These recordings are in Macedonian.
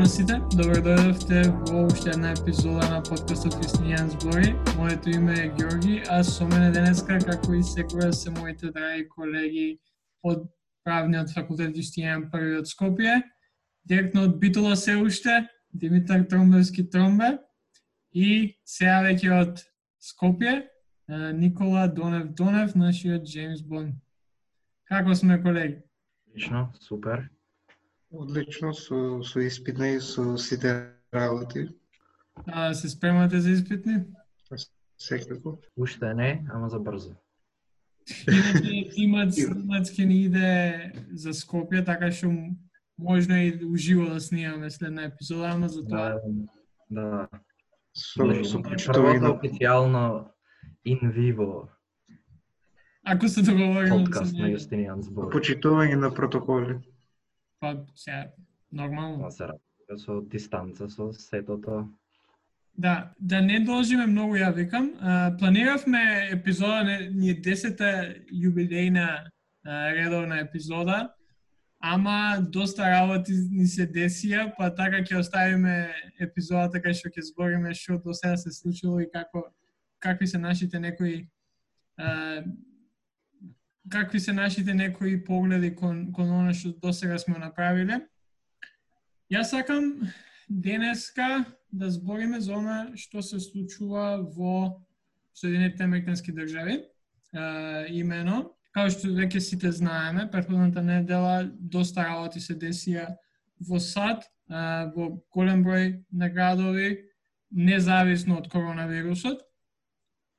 на сите, добро да дојдовте во уште една епизода на подкастот Јан збори. Моето име е Георги, а со мене денеска, како и секогаш, се моите драги колеги од правниот факултет Јустијан први од Скопје, директно од Битола се уште, Димитар Тромбевски Тромбе и сега веќе од Скопје, Никола Донев Донев, нашиот Джеймс Бон. Како сме колеги? Лично, супер. Одлично, со, со испитни и со сите работи. А, се спремате за испитни? Секако. Уште не, ама за брзо. Иначе тимат, тимат ќе ни иде за Скопје, така што можно и уживо да снимаме следна епизода, ама за тоа... Да, да. Со, со почитување на официјално in vivo Ако се договориме подкаст на Јустинијан збор. Почитување на протоколи. Па, се, нормално. Па се работи со дистанца, со сетото. Да, да не должиме многу, ја викам. А, планиравме епизода, не, ние десета јубилејна редовна епизода, ама доста работи ни се десија, па така ќе оставиме епизодата кај што ќе збориме што до сега се случило и како какви се нашите некои а, какви се нашите некои погледи кон, кон оно што до сега сме направиле. Јас сакам денеска да збориме за оно што се случува во Соединетите Американски држави. Е, имено, као што веќе сите знаеме, претходната недела доста работи се десија во САД, во голем број на градови, независно од коронавирусот.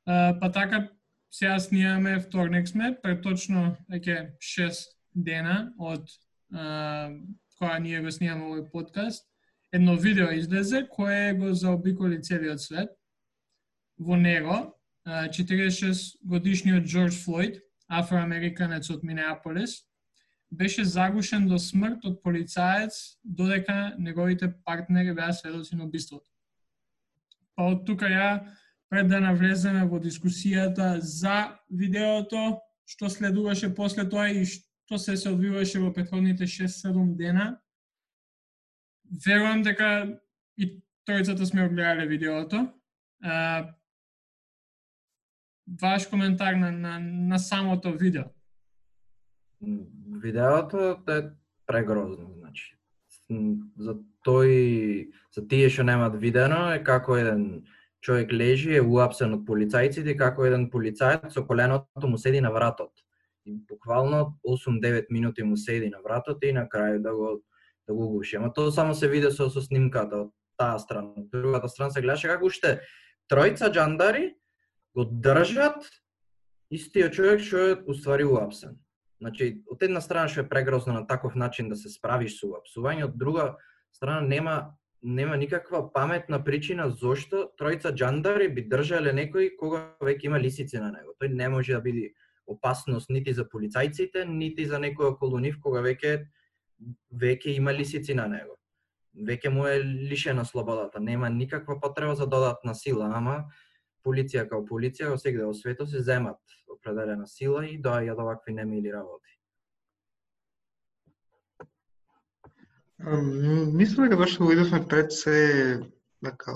Па така сега снимаме вторник сме, преточно еке 6 дена од а, која ние го снимаме овој подкаст, едно видео излезе кое го заобиколи целиот свет. Во него 46 годишниот Джордж Флойд, афроамериканец од Минеаполис, беше загушен до смрт од полицаец додека неговите партнери беа сведоци на убиството. Па од тука ја пред да навлеземе во дискусијата за видеото, што следуваше после тоа и што се се одвиваше во претходните 6-7 дена. Верувам дека и тројцата сме огледале видеото. А, ваш коментар на, на, на самото видео? Видеото е прегрозно, значи. За тој, за тие што немаат видено е како еден човек лежи, е уапсен од полицајците, како еден полицајец со коленото му седи на вратот. И буквално 8-9 минути му седи на вратот и на крај да го да го гуши. Ама тоа само се виде со, со снимката од таа страна. Од другата страна се гледаше како уште тројца джандари го држат истиот човек што е уствари уапсен. Значи, од една страна што е прегрозно на таков начин да се справиш со уапсување, од друга страна нема нема никаква паметна причина зошто тројца джандари би држале некој кога веќе има лисици на него. Тој не може да биде опасност нити за полицајците, нити за некој околу нив кога веќе веќе има лисици на него. Веќе му е лишена слободата, нема никаква потреба за додатна сила, ама полиција као полиција во сегде во светот се земат определена сила и доаѓа до вакви немили работи. Мислам дека што го видовме пред се дека така,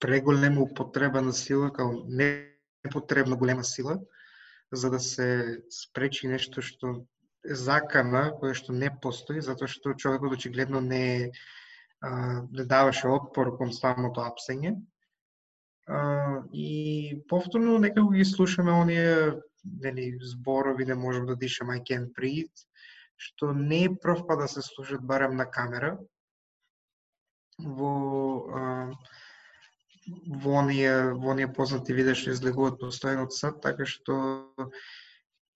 преголема употреба на сила, као непотребно голема сила, за да се спречи нешто што е закана, кое што не постои, затоа што човекот очигледно не, не даваше отпор кон самото апсење. и повторно некако ги слушаме оние нели, зборови, не можам да дишам, I can't breathe, што не е прв па да се служат барем на камера во а, во оние, во оние познати видеа што излегуваат постојано од сад, така што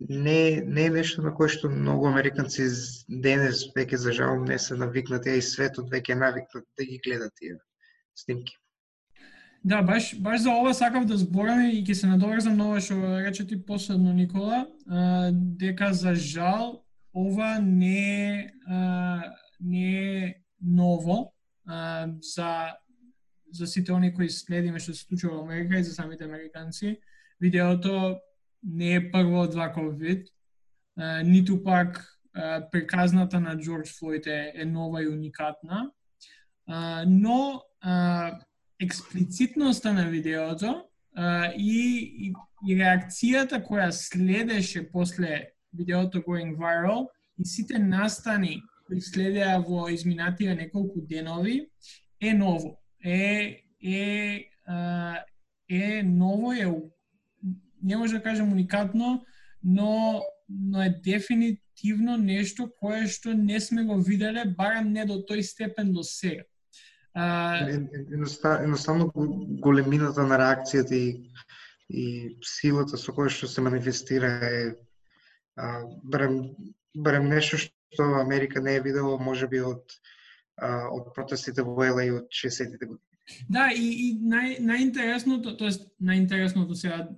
не, не е нешто на кое што многу американци денес веќе за жал не се навикнати, а и светот веќе е навикнат да ги гледа тие снимки. Да, баш, баш за ова сакав да зборам и ќе се надоврзам на ова што рече ти последно Никола, а, дека за жал ова не а, не е ново а, за за сите они кои следиме што се случува во Америка и за самите американци. Видеото не е прво од ваков вид, а, ниту пак а, приказната на Джордж Флойд е, е нова и уникатна. а, но а, експлицитноста на видеото а, и, и, и реакцијата која следеше после видеото going viral и сите настани кои следеа во изминативе неколку денови е ново. Е е а, е ново е не може да кажем уникатно, но но е дефинитивно нешто кое што не сме го виделе барем не до тој степен до сега. Едноставно големината на реакцијата и, и силата со која што се манифестира е а, барем, барем нешто што Америка не е видело можеби од а, од протестите во ЛА од 60-тите години. Да, и, и нај, најинтересното, тоест најинтересното сега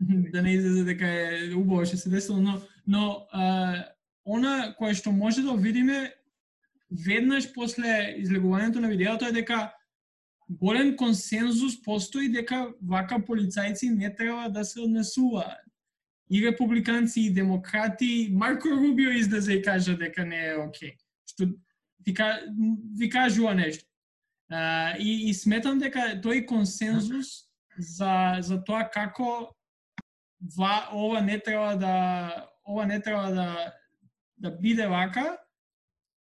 да не излезе дека е убаво што се десило, но, но а, она кое што може да видиме веднаш после излегувањето на видеото е дека голем консензус постои дека вака полицајци не треба да се однесуваат. И републиканци, и демократи, Марко Рубио излезе и кажа дека не е окей. Што ви, ви кажува нешто. А, и, и сметам дека тој консензус за, за тоа како ва, ова не треба да ова не треба да да биде вака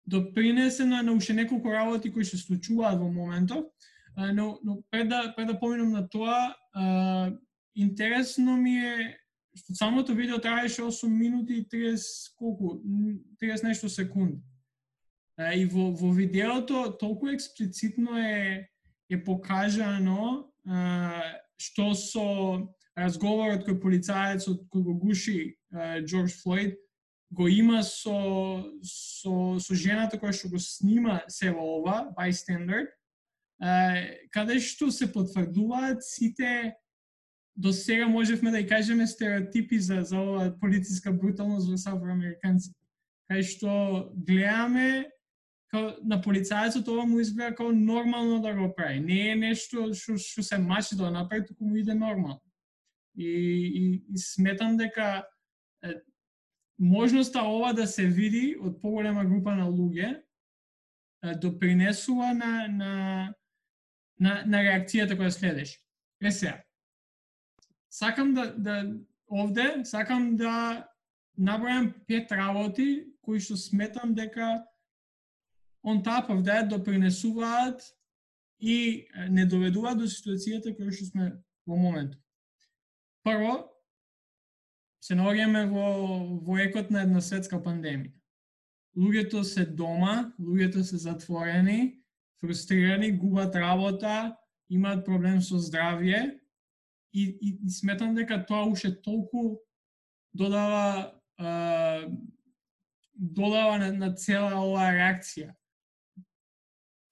допринесе на, на уште неколку работи кои се случуваат во моментот, но, но пред да, пред да поминам на тоа, а, интересно ми е што самото видео траеше 8 минути и 30 колку 30 нешто секунди. И во, во видеото толку експлицитно е е покажано а, што со разговорот кој полицаецот кој го гуши Джордж Флойд го има со, со, со жената која што го снима се во ова, bystander, каде што се потврдуваат сите до сега можевме да ја кажеме стереотипи за, за ова полициска бруталност во сафроамериканци. Кај што гледаме као, на полицајецот ова му изгледа како нормално да го прави. Не е нешто што, што се мачи да направи, туку му иде нормално. И, и, и сметам дека можноста ова да се види од поголема група на луѓе допринесува на, на, на, на реакцијата која следеше. Е сега, сакам да, да овде, сакам да набројам пет работи кои што сметам дека on top of that допринесуваат и не доведуваат до ситуацијата која што сме во моментот. Прво, се наоѓаме во, во екот на една светска пандемија. Луѓето се дома, луѓето се затворени, фрустрирани, губат работа, имаат проблем со здравје и, и, и сметам дека тоа уште толку додава а, додава на, на цела оваа реакција.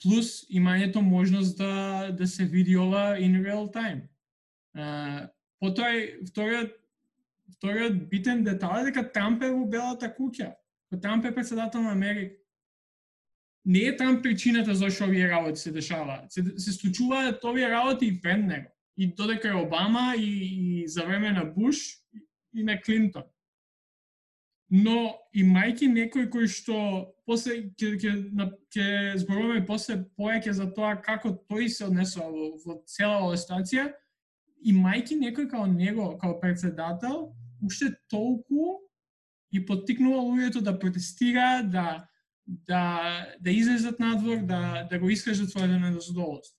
Плюс имањето можност да, да се види ова in real time. А, потоа, вториот вториот битен детал е дека Трамп е во Белата куќа. Трамп е председател на Америка. Не е Трамп причината зашто овие работи се дешаваат. Се, се случуваат овие работи и пред него. И додека е Обама и, и за време на Буш и на Клинтон. Но мајки некој кој што после ќе ќе ќе зборуваме после поеќе за тоа како тој се однесува во, во цела оваа ситуација, мајки некој као него, као председател, уште толку и поттикнува луѓето да протестира, да да да излезат надвор, да да го искажат својата незадоволство.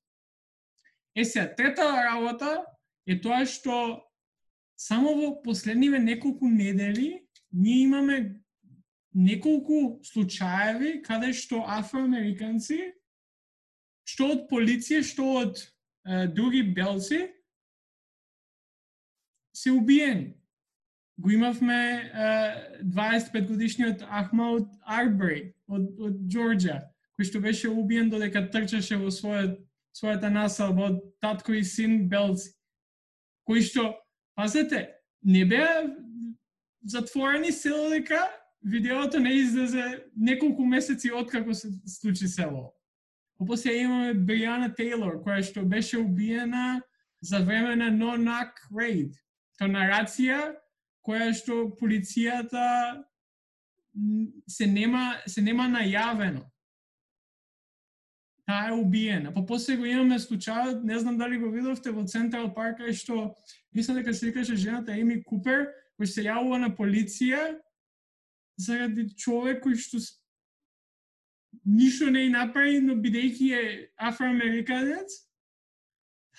Е сега, трета работа е тоа што само во последниве неколку недели ние имаме неколку случаеви каде што афроамериканци што од полиција, што од е, други белци се убиени. Го имавме 25 годишниот Ахмад Арбри од, од Джорджа, кој што беше убиен додека трчаше во својот, својата населба од татко и син Белци. кои што, пазете, не беа затворени се дека видеото не излезе неколку месеци откако се случи село. После имаме Бриана Тейлор, која што беше убиена за време на No-Knock Raid, тоа нарација која што полицијата се нема се нема најавено таа е убиена. Па после го имаме случајот, не знам дали го видовте во Централ Парк, што мислам дека се викаше жената Еми Купер, кој се јавува на полиција заради човек кој што ништо не е направи, но бидејќи е афроамериканец,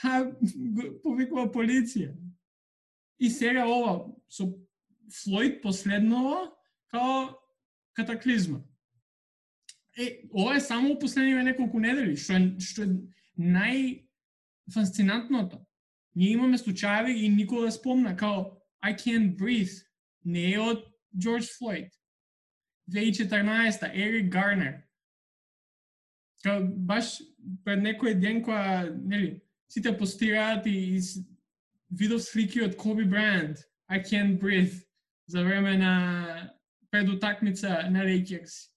а повикува полиција. И сега ова, со Флойд последново, као катаклизма. Е, ова е само последниве неколку недели, што е, што е најфасцинантното. Ние имаме случаеви и никога да спомна, као I can't breathe, не е од Джордж Флойд. 2014 Ерик Гарнер. Као, баш пред некој ден која, нели, сите постираат и, и видов слики од Коби Бранд, I can't breathe, за време на предутакмица на Рейкерс.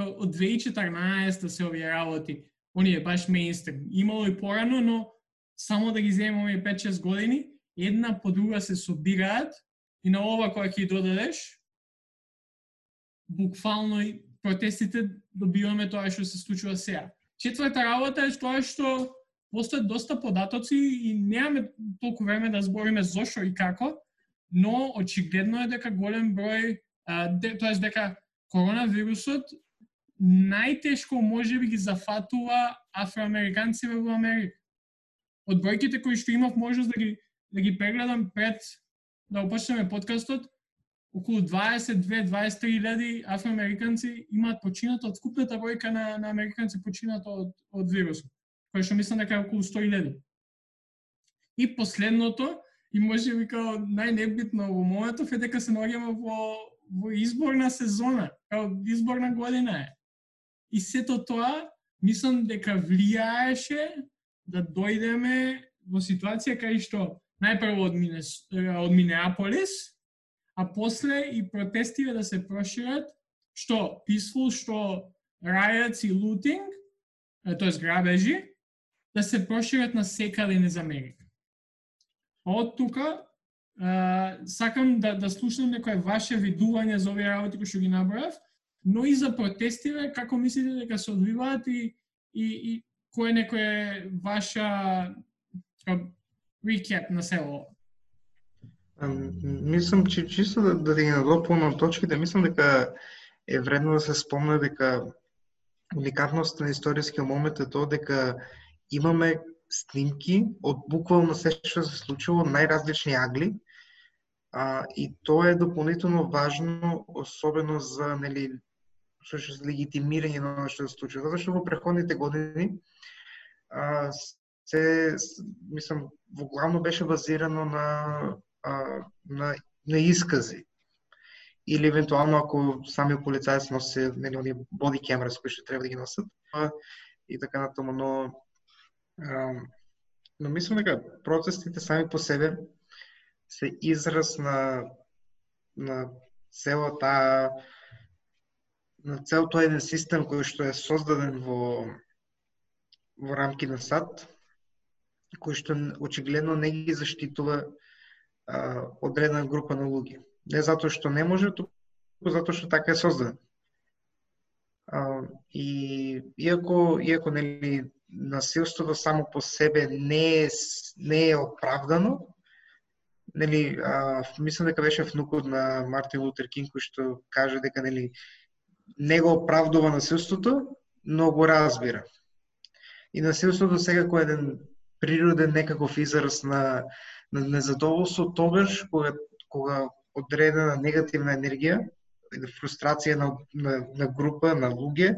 Од 2014 се овие работи, оние баш мейнстрим. Имало и порано, но само да ги земеме овие 5-6 години, една по друга се собираат и на ова која ќе додадеш, буквално и протестите добиваме тоа што се случува сега. Четврта работа е тоа што постојат доста податоци и немаме толку време да збориме зошо и како, но очигледно е дека голем број, тоа е дека коронавирусот најтешко може би ги зафатува афроамериканци во Америка. Од бројките кои што имав можност да ги да ги прегледам пред да опочнеме подкастот, околу 22-23 илјади афроамериканци имаат починато од скупната бројка на, на американци починато од, од вирусот кој што мислам дека е околу 100.000. И последното, и може би као најнебитно во моментов е дека се наоѓаме во, во изборна сезона, као изборна година е. И сето тоа, мислам дека влијаеше да дојдеме во ситуација кај што најпрво од, Минес, э, од Минеаполис, а после и протестиве да се прошират, што peaceful, што riots и лутинг, э, тоест грабежи, да се прошират на секаде низ Америка. Од тука, э, сакам да, да слушнам некој ваше видување за овие работи кои што ги набрав, но и за протестиве, како мислите дека се одвиваат и, и, и кој е некој ваша така, рекап на село? Мислам, че чисто да, да ги надополнам точките, мислам дека е вредно да се спомне дека уникатност на историскиот момент е тоа дека имаме снимки од буквално се што се случило најразлични агли. А, и тоа е дополнително важно, особено за нели што се легитимирање на што се случува, затоа што во преходните години а, се мислам во главно беше базирано на а, на на искази. Или евентуално ако сами полицајец носи нели оние боди камера кои што треба да ги носат и така натаму, но но мислам дека процесите сами по себе се израз на на целата на цел тоа еден систем кој што е создаден во во рамки на САД, кој што очигледно не ги заштитува а, одредена група на луѓе. Не затоа што не може, туку затоа што така е создаден. А, и иако иако нели насилството само по себе не е, не е оправдано. Нели, а, мислам дека беше внукот на Мартин Лутер Кинг кој што каже дека нели не го оправдува насилството, но го разбира. И насилството сега кој е еден природен некаков израз на, на незадоволство, тогаш кога, кога одредена негативна енергија, фрустрација на, на, на група, на луѓе,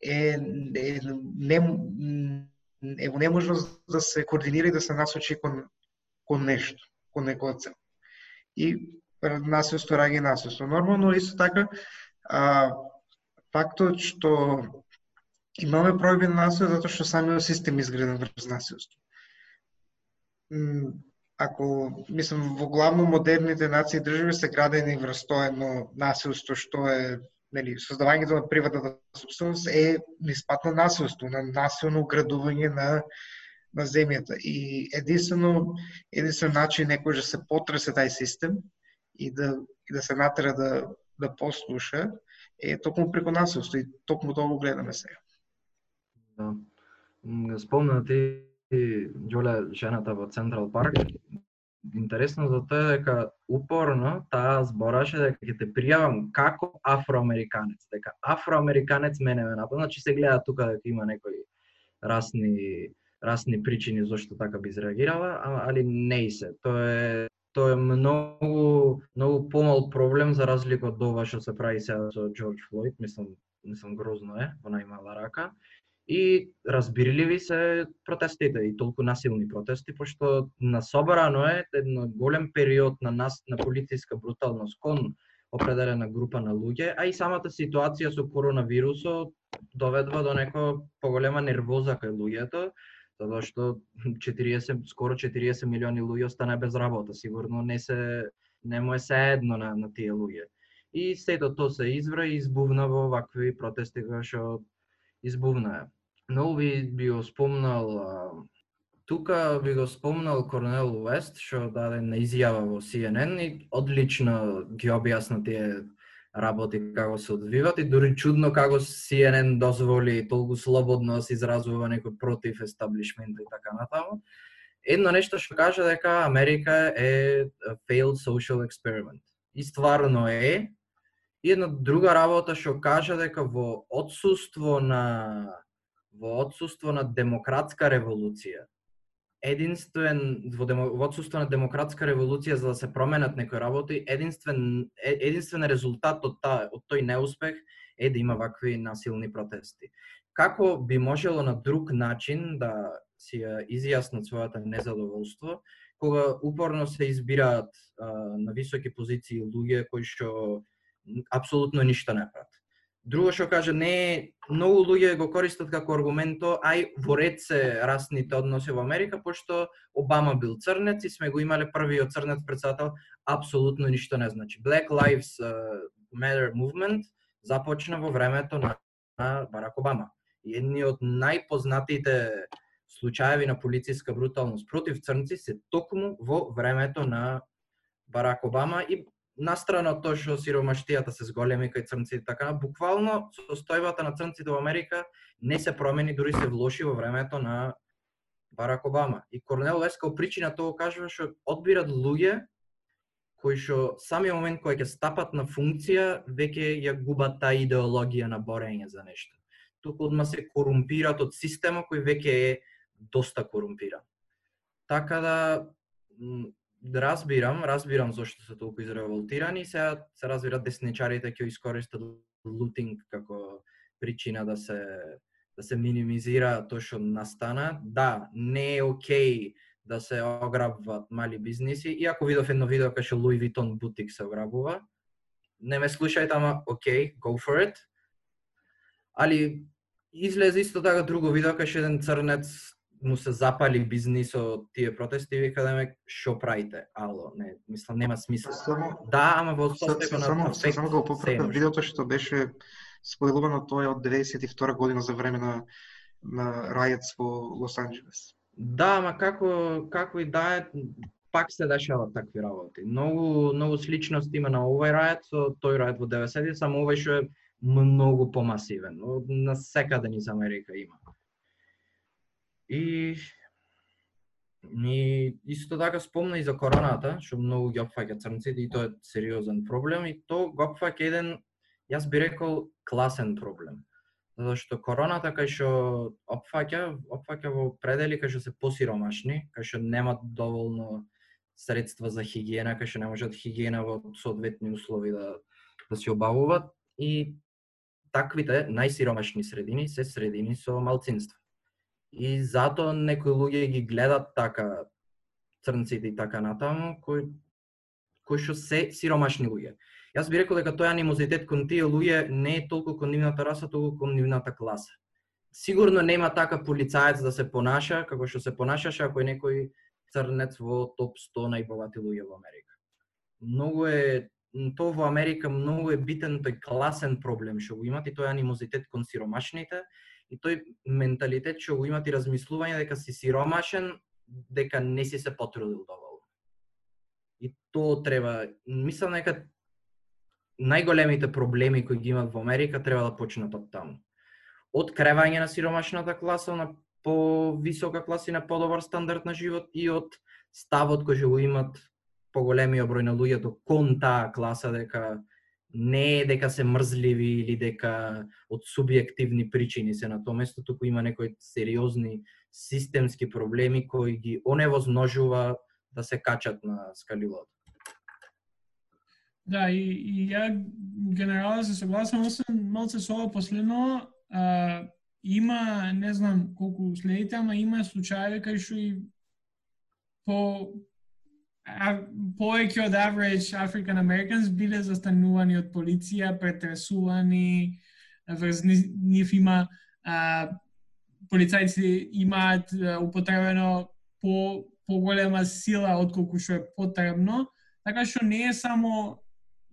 е, е не, е во неможност да се координира и да се насочи кон, кон нешто, кон некоја цел. И насилство раѓа насилство. Нормално исто така а, фактот што имаме проби на насилство затоа што самиот систем изграден врз насилство. Ако, мислам, во главно модерните нации и држави се градени врз тоа едно насилство што е нели, создавањето на приватната собственост е неспатно насилство, на насилно градување на на земјата. И единствено, единствен начин некој да се потресе тај систем и да, и да се натера да, да послуша е токму преко насилство и токму тоа го гледаме сега. Да. да Спомна ти Ѓоле жената во Централ Парк. Интересно за тоа е дека упорно таа збораше дека ќе те пријавам како афроамериканец, дека афроамериканец мене ме напад. Значи се гледа тука дека има некои расни расни причини зошто така би изреагирала, али не и се. Тоа е тоа е многу многу помал проблем за разлика од ова што се прави сега со Џорџ Флойд, мислам мислам грозно е во најмала рака. И разбирливи се протестите и толку насилни протести, пошто насобрано е едно голем период на нас на полициска бруталност кон определена група на луѓе, а и самата ситуација со коронавирусот доведува до некоја поголема нервоза кај луѓето, затоа што 40 скоро 40 милиони луѓе остана без работа, сигурно не се не му е се едно на, на тие луѓе. И сето тоа се извра и избувна во вакви протести кои што избувнаа. Но ви би го спомнал тука би го спомнал Корнел Уест што даде на изјава во CNN и одлично ги објасна тие работи како се одвиват и дури чудно како CNN дозволи толку слободно да се изразува некој против естаблишмента и така натаму. Едно нешто што кажа дека Америка е failed social experiment. И стварно е. И една друга работа што кажа дека во одсуство на во одсуство на демократска револуција, единствен во, демо, во одсуство на демократска револуција за да се променат некои работи, единствен единствен резултат од та од тој неуспех е да има вакви насилни протести. Како би можело на друг начин да си ја изјаснат својата незадоволство, кога упорно се избираат а, на високи позиции луѓе кои што апсолутно ништо не прават. Друго што кажа, не е- многу луѓе го користат како аргументо, ај во ред се расните односи во Америка, пошто Обама бил црнец и сме го имале првиот црнец председател, апсолутно ништо не значи. Black Lives Matter movement започна во времето на, Барак Обама. Едни од најпознатите случаеви на полициска бруталност против црнци се токму во времето на Барак Обама и настрано тоа што сиромаштијата се зголеми кај црнците така, буквално состојбата на црнците во Америка не се промени, дури се влоши во времето на Барак Обама. И Корнел Вест као причина тоа кажува што одбират луѓе кои што самиот момент кој ќе стапат на функција, веќе ја губат таа идеологија на борење за нешто. Туку одма се корумпират од системот кој веќе е доста корумпиран. Така да Да разбирам, разбирам зошто се толку изреволтирани, сега се разбира десничарите ќе искористат лутинг како причина да се да се минимизира тоа што настана. Да, не е окей да се ограбват мали бизниси, иако видов едно видео кај што Louis Vuitton бутик се ограбува. Не ме слушајте, ама окей, go for it. Али излезе исто така друго видео кај што еден црнец му се запали бизнисот тие протести и вика да ме шо правите? Ало, не, мислам нема смисла. Само Да, ама во на само, афект, само го може. видеото што беше спојлувано тоа е од 92 година за време на на рајец во Лос Анџелес. Да, ама како како и да е, пак се дешаваат такви работи. Многу многу сличности има на овој рајат со тој рајат во 90 само овој што е многу помасивен. На секаде низ Америка има. И И исто така спомна и за короната, што многу ги опфаќа црнците и тоа е сериозен проблем и тоа го опфаќа еден, јас би рекол, класен проблем. Затоа што короната кај што опфаќа, опфаќа во предели кај што се посиромашни, кај што немат доволно средства за хигиена, кај што не можат хигиена во соодветни услови да да се обавуваат и таквите најсиромашни средини се средини со малцинства. И затоа некои луѓе ги гледат така црнците и така натаму, кои кои што се сиромашни луѓе. Јас би рекол дека тој анимозитет кон тие луѓе не е толку кон нивната раса, толку кон нивната класа. Сигурно нема така полицаец да се понаша како што се понашаше ако е некој црнец во топ 100 најбогати луѓе во Америка. Многу е тоа во Америка многу е битен тој класен проблем што го имат и тој анимозитет кон сиромашните и тој менталитет што го имат и размислување дека си сиромашен, дека не си се потрудил доволно. И тоа треба, мислам дека најголемите проблеми кои ги имат во Америка треба да почнат од таму. од кревање на сиромашната класа на по-висока класа и на подобар стандард на живот и од ставот кој што го имат поголемиот број на луѓето кон таа класа дека не е дека се мрзливи или дека од субјективни причини се на тоа место, туку има некои сериозни системски проблеми кои ги оневозможува да се качат на скалилото. Да, и, и ја генерално се согласам, освен малце со ова последно, а, има, не знам колку следите, ама има случаи кај што и по повеќе од average African Americans биле застанувани од полиција, претресувани, врз нив има а, полицајци имаат употребено по поголема сила од колку што е потребно, така што не е само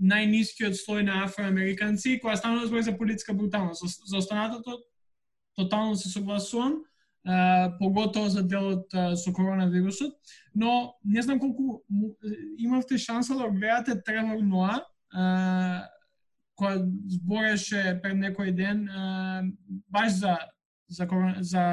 најнискиот слој на афроамериканци која станува збор за политичка бруталност. За, за останатото тотално се согласувам поготово за делот со коронавирусот, но не знам колку имавте шанса да гледате Тревор Ноа, која збореше пред некој ден баш за за за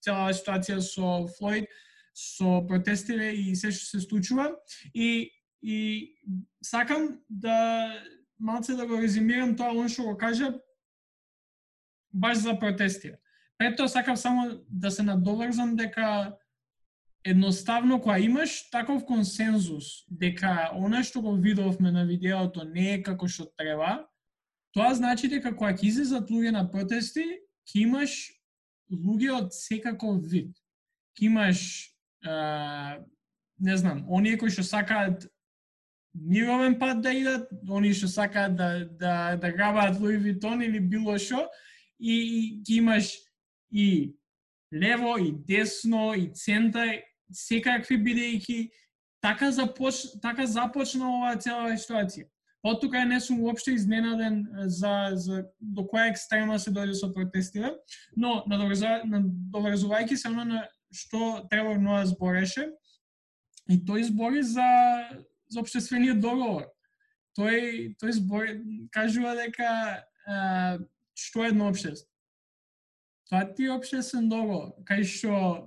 цела ситуација со Флойд, со протестите и се што се случува. И и сакам да малце да го резимирам тоа он што го кажа баш за протестите Пред тоа сакам само да се надоврзам дека едноставно кога имаш таков консензус дека она што го видовме на видеото не е како што треба, тоа значи дека кога ќе излезат луѓе на протести, ќе имаш луѓе од секаков вид. Ќе имаш а, не знам, оние кои што сакаат мировен пат да идат, оние што сакаат да да да грабаат Луи Витон или било што и ќе имаш и лево, и десно, и центар, секакви бидејќи така започ, така започна оваа цела ситуација. Од тука не сум уопште изненаден за, за до која екстрема се дојде со протестите, но надоврзувајќи се на што Тревор Ноа збореше, и тој збори за, за обществениот договор. Тој, тој збори, кажува дека а, што е едно общество? Тоа ти обше се многу, кај што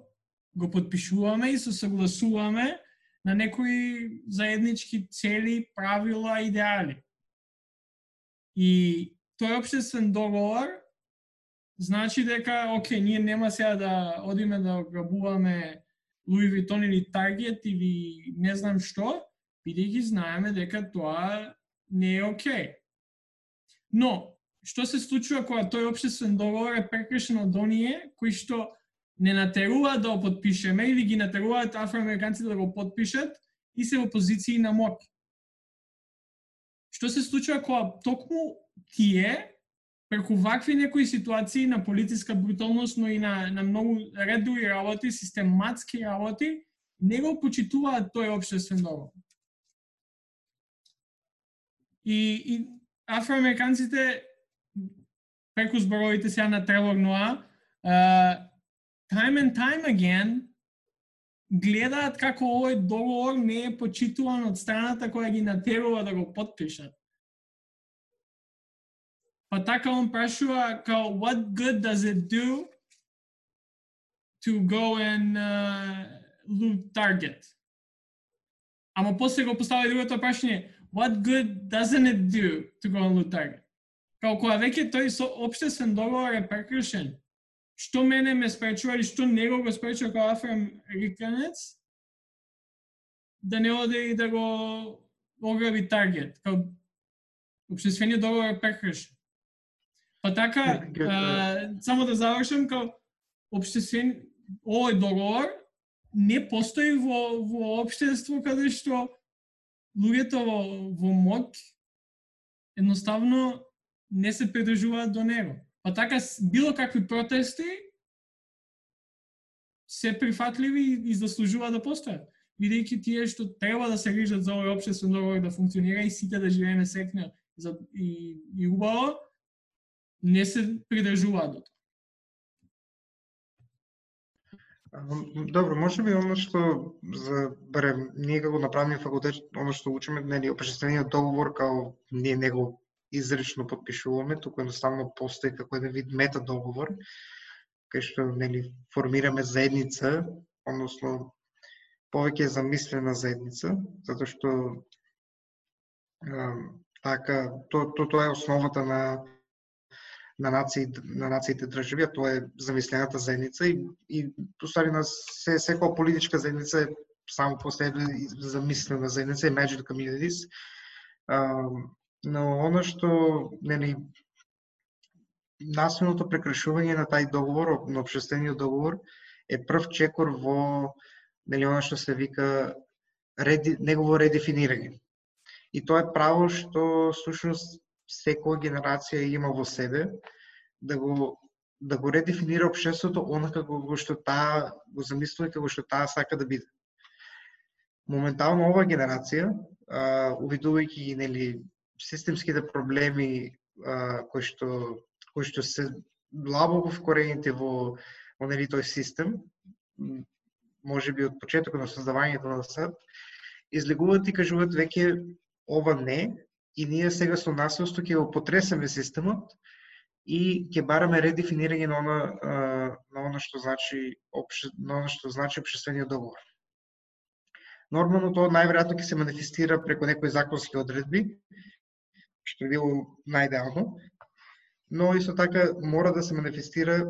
го подпишуваме и се согласуваме на некои заеднички цели, правила, идеали. И тој обшесен договор значи дека, оке, ние нема сега да одиме да грабуваме Луи Витон или Таргет или не знам што, бидејќи знаеме дека тоа не е оке. Но, што се случува кога тој обштествен договор е прекршен од оние кои што не натеруваат да го подпишеме или ги натеруваат афроамериканците да го подпишат и се во позиции на мок. Што се случува кога токму тие преку вакви некои ситуации на политичка бруталност, но и на, на многу редови работи, систематски работи, не го почитуваат тој обштествен договор. И, и афроамериканците преку зборовите сега на Тревор Ноа, uh, time and time again, гледаат како овој договор не е почитуван од страната која ги натерува да го подпишат. Па така он прашува као what good does it do to go and uh, loot target? Ама после го постави другото прашање what good doesn't it do to go and loot target? Као кога веќе тој со обштествен договор е прекршен, што мене ме спречува или што него го спречува као афроамериканец, да не оде и да го ограби таргет. Као обштествениот договор е прекршен. Па така, а, само да завршам, као обштествен, овој договор не постои во, во обштество каде што луѓето во, во МОК едноставно не се придржуваат до него. Па така, било какви протести се прифатливи и заслужува да постојат. Бидејќи тие што треба да се грижат за овој општествен договор да функционира и сите да живееме среќно и, и убаво, не се придржуваат до тоа. Добро, може би оно што за барем ние како направиме факултет, оно што учиме, нели, општествениот договор као не него изрично подпишуваме, туку едноставно постои како еден вид мета договор, кај што нели формираме заедница, односно повеќе е замислена заедница, затоа што така то, то, тоа е основата на на нации на нациите држави, а тоа е замислената заедница и и устари на се секоја политичка заедница е само по себе замислена заедница imagined communities но оно што нели насилното прекршување на тај договор, на обшествениот договор, е прв чекор во нели оно што се вика реди, негово редефинирање. И тоа е право што сушност секоја генерација има во себе да го да го редефинира општеството онака како што таа го замислува и како што таа сака да биде моментално оваа генерација, а, увидувајќи ги нели системските проблеми а, кои што кои што се длабоко вкорените во во нели тој систем, може би од почетокот на создавањето на САД, излегуваат и кажуваат веќе ова не и ние сега со насилство ќе го потресеме системот и ќе бараме редефинирање на она на она што значи обше, на она што значи општествениот договор. Нормално тоа најверојатно ќе се манифестира преку некои законски одредби, што е било најдеално, но исто така мора да се манифестира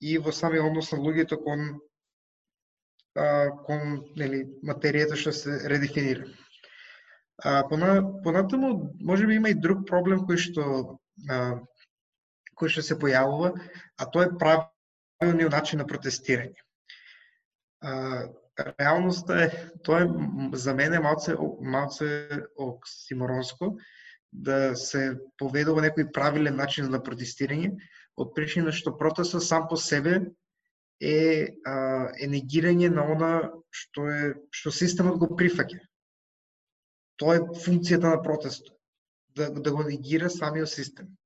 и во самиот однос на луѓето кон а, кон нели материјата што се редефинира. А, пона, понатаму, можеби има и друг проблем кој што а, кој што се појавува, а тоа е правилниот начин на протестирање. А, реалноста е, тоа е за мене малце, малце оксиморонско, да се поведува некој правилен начин на протестирање, од причина што протестот сам по себе е, а, е негирање на она што е што системот го прифаќа. Тоа е функцијата на протестот, да, да го негира самиот систем.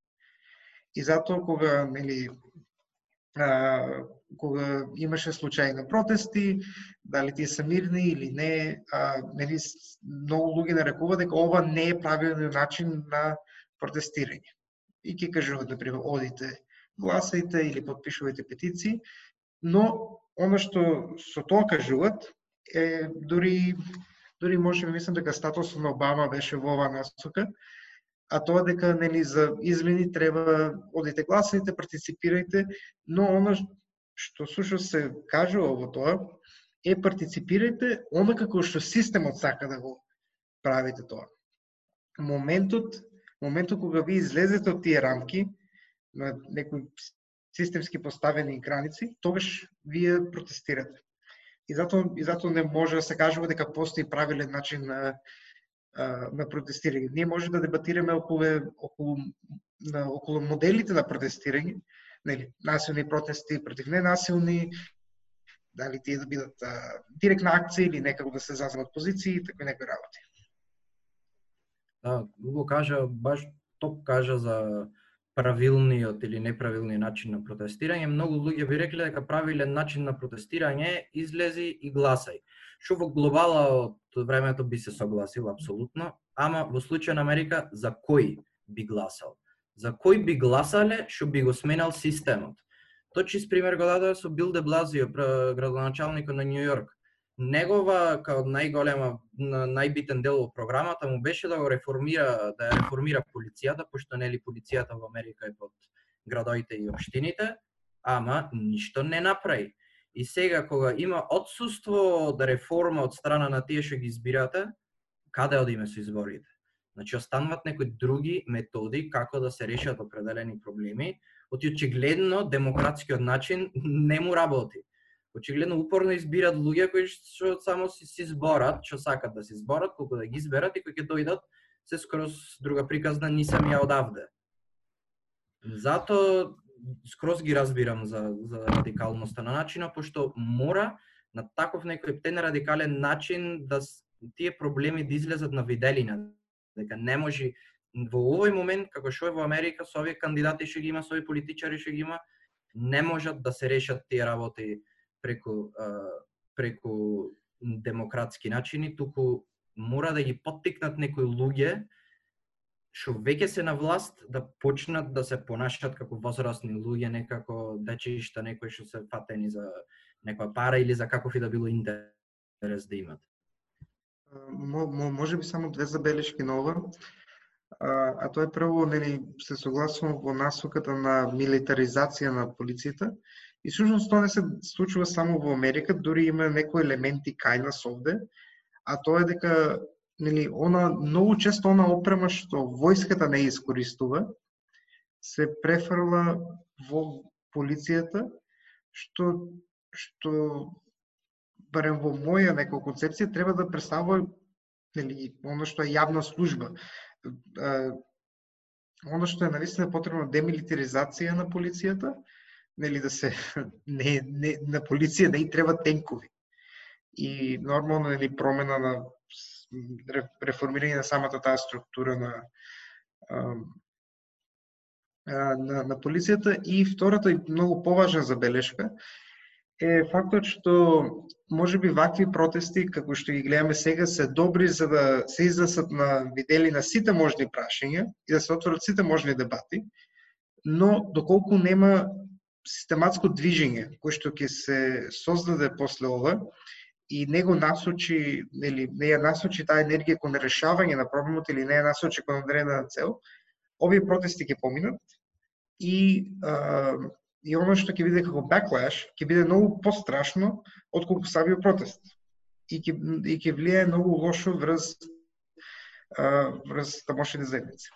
И затоа кога нели а, кога имаше случаи на протести, дали тие се мирни или не, а, нели, многу луѓе нарекува дека ова не е правилниот начин на протестирање. И ќе кажуваат, например, одите, гласајте или подпишувајте петиции, но оно што со тоа кажуваат е дури дури можеме мислам дека статусот на Обама беше во оваа насока, а тоа дека нели за измени треба одите гласајте, партиципирајте, но оно што сушо се кажува во тоа, е партиципирајте онака како што системот сака да го правите тоа. Моментот, моментот кога ви излезете од тие рамки, на некои системски поставени граници, тогаш вие протестирате. И затоа, и затоа не може да се кажува дека постои правилен начин на, на протестирање. Ние може да дебатираме околу, околу, на, околу моделите на протестирање, нели, насилни протести против ненасилни, дали тие да бидат а, директна акција или некако да се заземат позиции, такви некои работи. Да, го кажа, баш топ кажа за правилниот или неправилниот начин на протестирање. Многу луѓе би рекле дека правилен начин на протестирање излези и гласај. Што во глобала од времето би се согласил апсолутно, ама во случај на Америка за кој би гласал? За кој би гласале што би го сменал системот. Тој чист пример го дадоа со Бил де Блазио, градоначалникот на Нью Йорк. Негова као најголема најбитен дел од програмата му беше да го реформира, да ја реформира полицијата, пошто нели полицијата во Америка е под градоите и општините, ама ништо не направи. И сега кога има отсуство од реформа од страна на тие што ги избирате, каде одиме со изборите? Значи, остануваат некои други методи како да се решат определени проблеми, оти очигледно демократскиот начин не му работи. Очигледно упорно избират луѓе кои што само си си зборат, што сакат да си зборат, колку да ги изберат и кои ќе дојдат се скроз друга приказна нисам ја одавде. Зато скроз ги разбирам за, за радикалноста на начина, пошто мора на таков некој птен радикален начин да тие проблеми да излезат на виделина, дека не може во овој момент како што е во Америка со овие кандидати што ги има, со овие политичари што ги има, не можат да се решат тие работи преку преку демократски начини, туку мора да ги поттикнат некои луѓе што веќе се на власт да почнат да се понашат како возрастни луѓе, некако дечишта, некои што се фатени за некоја пара или за каков и да било интерес да имат. Може би само две забелешки на ова. А, а тоа е прво, нели, се согласувам во насоката на милитаризација на полицијата. И всушност тоа не се случува само во Америка, дури има некои елементи кај нас овде, а тоа е дека нели она многу често она опрема што војската не искористува се префрла во полицијата што што барем во моја некоја концепција треба да представува нели оно што е јавна служба. Оно што е наистина потребно демилитаризација на полицијата, нели да се не, не на полиција да и треба тенкови. И нормално нели промена на реформирање на самата таа структура на на, на полицијата и втората и многу поважна забелешка е фактот што може би вакви протести, како што ги гледаме сега, се добри за да се изнесат на видели на сите можни прашања и да се отворат сите можни дебати, но доколку нема систематско движење кое што ќе се создаде после ова и него насочи, или не ја насочи таа енергија кон решавање на проблемот или не ја насочи кон одредена цел, овие протести ќе поминат и а, и оно што ќе биде како backlash ќе биде многу пострашно од колку самиот протест. И ќе и ќе влијае многу лошо врз врз тамошните заедници.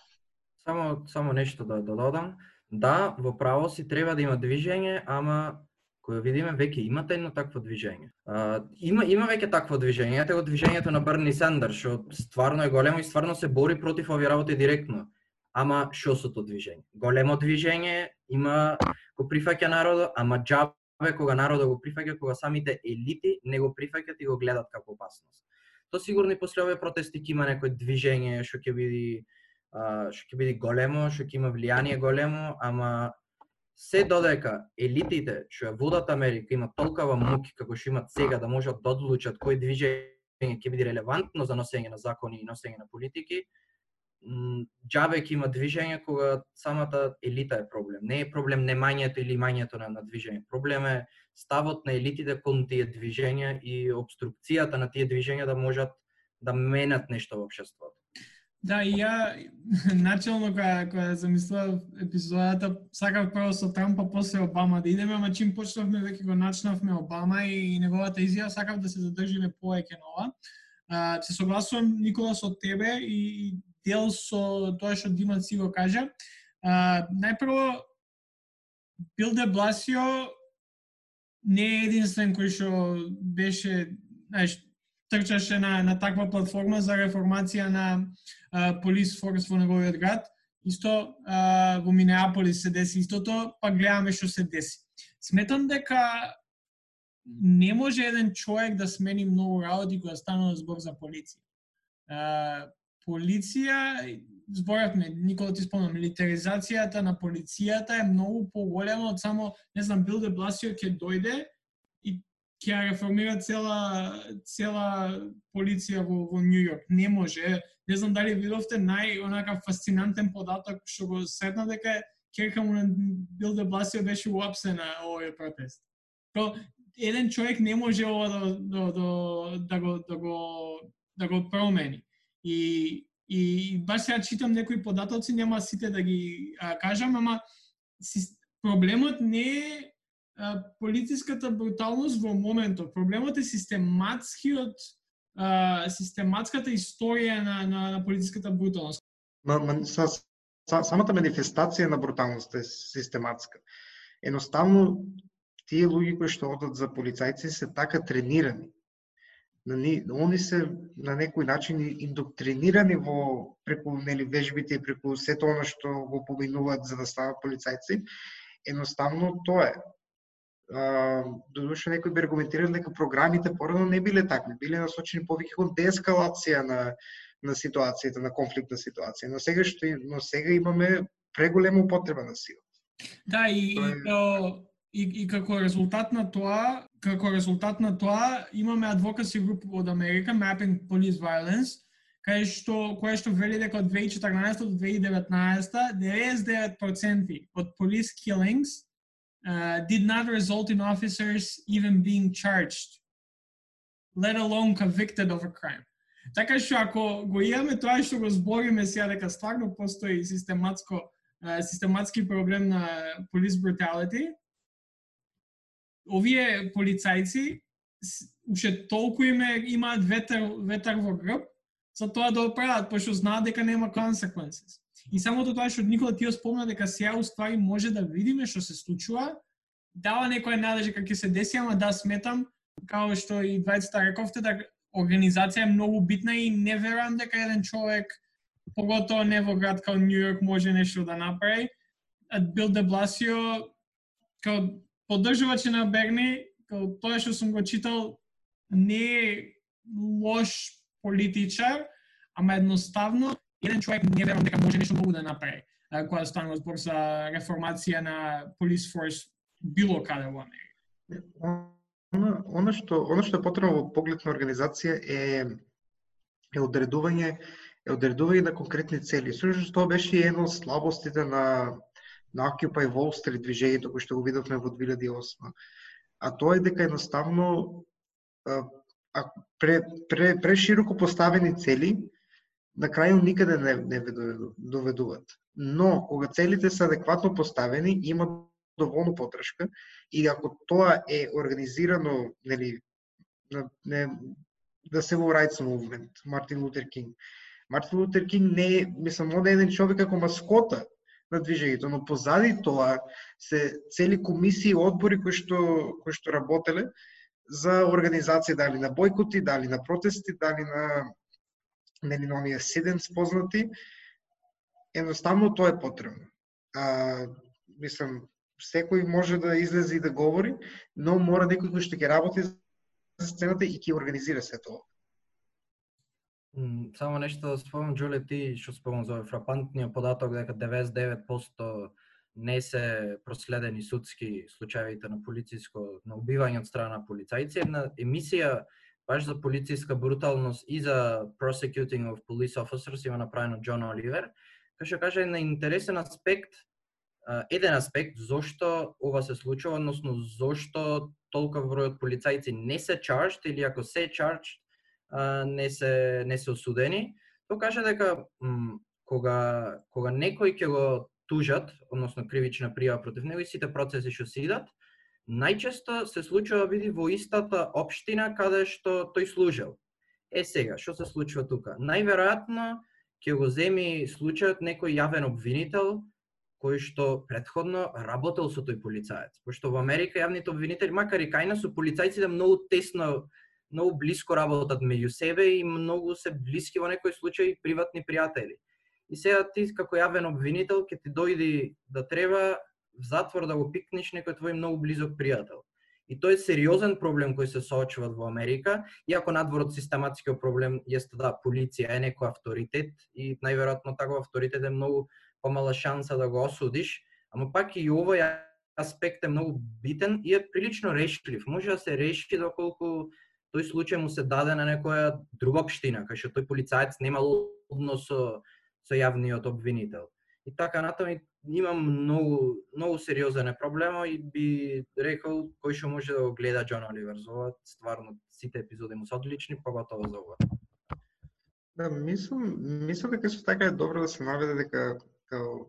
Само само нешто да, да додам. Да, во право си треба да има движење, ама кој видиме веќе имате едно такво движење. А, има има веќе такво движење, ете го движењето на Берни Сендер, што стварно е големо и стварно се бори против овие работи директно. Ама што тоа движење? Големо движење, има го прифаќа народот, ама џабе кога народот го прифаќа, кога самите елити не го прифаќат и го гледат како опасност. То сигурно и после овие протести ќе има некој движење што ќе биде што ќе биде големо, што ќе има влијание големо, ама се додека елитите што ја водат Америка има толкова муки како што имат сега да можат да одлучат кој движење ќе биде релевантно за носење на закони и носење на политики, џабе ќе има движење кога самата елита е проблем. Не е проблем немањето или имањето на, на движење. Проблем е ставот на елитите кон тие движења и обструкцијата на тие движења да можат да менат нешто во општеството. Да, и ја начелно кога кога замислував епизодата, сакав прво со Трампа, после Обама да идеме, ама чим почнавме веќе го начнавме Обама и неговата изјава, сакав да се задржиме повеќе на ова. А, се согласувам Никола со тебе и дел со тоа што Диман си го кажа. А, најпрво, Бил де Бласио не е единствен кој што беше, знаеш, трчаше на, на таква платформа за реформација на полис форс во неговиот град. Исто а, во Минеаполис се деси истото, па гледаме што се деси. Сметам дека не може еден човек да смени многу работи кога станува збор за полиција полиција, зборавме, Никола ти спомна, милитаризацијата на полицијата е многу поголема од само, не знам, Бил де Бласио ќе дојде и ќе реформира цела цела полиција во, во Нью Йорк. Не може. Не знам дали видовте нај онака фасцинантен податок што го сретна дека Керка му на Бил де Бласио беше уапсе на овој протест. То еден човек не може ова да, да, да, да, го, да, го, да го промени. И, и баш сега читам некои податоци, нема сите да ги а, кажам, ама си, проблемот не е а, политиската бруталност во моментот. Проблемот е систематскиот а, систематската историја на, на, на политиската бруталност. Ма, ма, са, са, самата манифестација на бруталност е систематска. Едноставно, тие луѓе кои што одат за полицајци се така тренирани они се на некој начин индоктринирани во преку нели вежбите и преку сето она што го поминуваат за да станат полицајци. Едноставно тоа е. Додуше некои би аргументирали дека програмите порано не биле такви, биле насочени повеќе кон деескалација на на ситуацијата, на конфликтна ситуација. Но сега што но сега имаме преголема употреба на сила. Да, и, е и И, како резултат на тоа, како резултат на тоа, имаме адвокаси група од Америка, Mapping Police Violence, кај што кое што вели дека од 2014 до 2019 99% од police killings uh, did not result in officers even being charged let alone convicted of a crime. Така што ако го имаме тоа што го збориме сега дека стварно постои систематско систематски проблем на police brutality, овие полицајци уште толку име имаат ветер ветер во грб за тоа да оправат, пошто знаат дека нема консеквенци. И самото тоа што Никола ти спомна дека сега уствари може да видиме што се случува, дава некоја надежда како ќе се деси, ама да сметам, као што и двајцата рековте, дека организација е многу битна и не верам дека еден човек, поготово не во град као Нью Йорк, може нешто да направи. Бил де Бласио, као поддржувачи на Берни, као тоа што сум го читал, не е лош политичар, ама едноставно еден човек не верам дека може нешто многу да направи кога да станува збор за реформација на police force било каде во Америка. Она, она што она што е потребно во поглед на организација е е одредување е одредување на конкретни цели. Сушто тоа беше едно од слабостите на на Occupy Wall Street движењето кој што го видовме во 2008. А тоа е дека едноставно а, пре, пре, прешироко поставени цели на крају никаде не, не доведуваат. Но, кога целите се адекватно поставени, има доволно подршка и ако тоа е организирано, нели, не, да се во Rights Movement, Мартин Лутер Кинг. Мартин Лутер Кинг не е, мислам, он е еден човек како маскота на движењето, но позади тоа се цели комисии и одбори кои што кои што работеле за организација дали на бойкоти, дали на протести, дали на нели на оние седен спознати, едноставно тоа е потребно. А, мислам, секој може да излезе и да говори, но мора некој кој што ќе работи за сцената и ќе организира се тоа. Само нешто да спомнам, Джуле, ти што спомнам за фрапантниот податок дека 99% не се проследени судски случаите на полициско на убивање од страна на полицајци. Една емисија баш за полициска бруталност и за prosecuting of police officers има направено Џон Оливер, кај што каже на интересен аспект, еден аспект зошто ова се случува, односно зошто толку број од полицајци не се charged или ако се charged не се не се осудени. Тоа каже дека кога кога некој ќе го тужат, односно кривична пријава против него и сите процеси што се идат, најчесто се случува види во истата општина каде што тој служел. Е сега, што се случува тука? Најверојатно ќе го земи случајот некој јавен обвинител кој што предходно работел со тој полицаец. Пошто во Америка јавните обвинители, макар и кај нас, со полицајците многу тесно, многу блиско работат меѓу себе и многу се блиски во некој случај приватни пријатели. И сега ти како јавен обвинител ќе ти дојди да треба в затвор да го пикнеш некој твој многу близок пријател. И тој е сериозен проблем кој се соочува во Америка, иако надвор од систематскиот проблем јесте да полиција е некој авторитет и најверојатно таков авторитет е многу помала шанса да го осудиш, ама пак и овој аспект е многу битен и е прилично решлив. Може да се реши доколку тој случај му се даде на некоја друга општина, кај што тој полицаец немал однос со со јавниот обвинител. И така натаму има многу многу сериозен проблема и би рекол кој што може да го гледа Џон Оливер за ова, стварно сите епизоди му се одлични, поготово за ова. Да, мислам, мислам дека со така е добро да се наведе дека као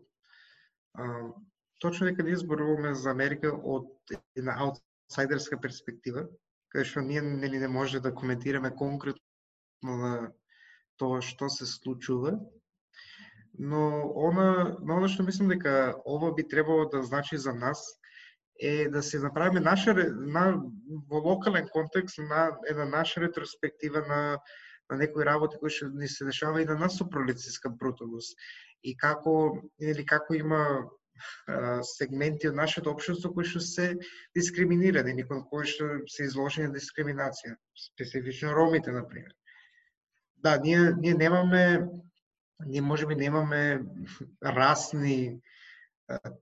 а, точно дека ние зборуваме за Америка од една аутсайдерска перспектива, кај што ние нели не може да коментираме конкретно на тоа што се случува, но она, но она што мислам дека ова би требало да значи за нас е да се направиме наша на во локален контекст на една наша ретроспектива на на некои работи кои што ни се дешава и на нас со пролициска бруталност и како или како има сегменти од нашето општество кои што се дискриминирани, никој кои што се изложени на дискриминација, специфично ромите на пример. Да, ние ние немаме ние можеби немаме расни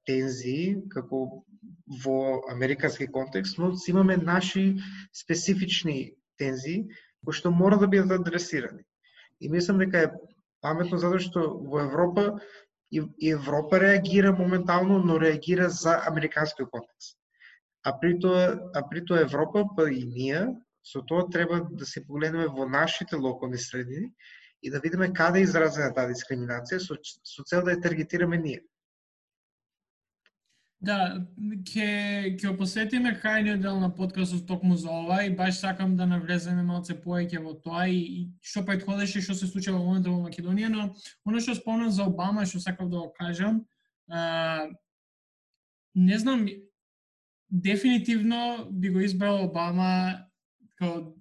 тензии како во американски контекст, но имаме наши специфични тензии кои што мора да бидат адресирани. И мислам дека е паметно затоа што во Европа и Европа реагира моментално, но реагира за американскиот контекст. А при тоа, а при тоа Европа, па и ние, со тоа треба да се погледнеме во нашите локални средини и да видиме каде е изразена таа дискриминација со, со цел да ја таргетираме ние. Да, ќе ќе посветиме крајниот дел на подкастот токму за ова и баш сакам да навлеземе малце поеќе во тоа и, и што претходеше што се случува во моментот во Македонија, но оно што спомнам за Обама што сакав да го кажам, а, не знам дефинитивно би го избрал Обама како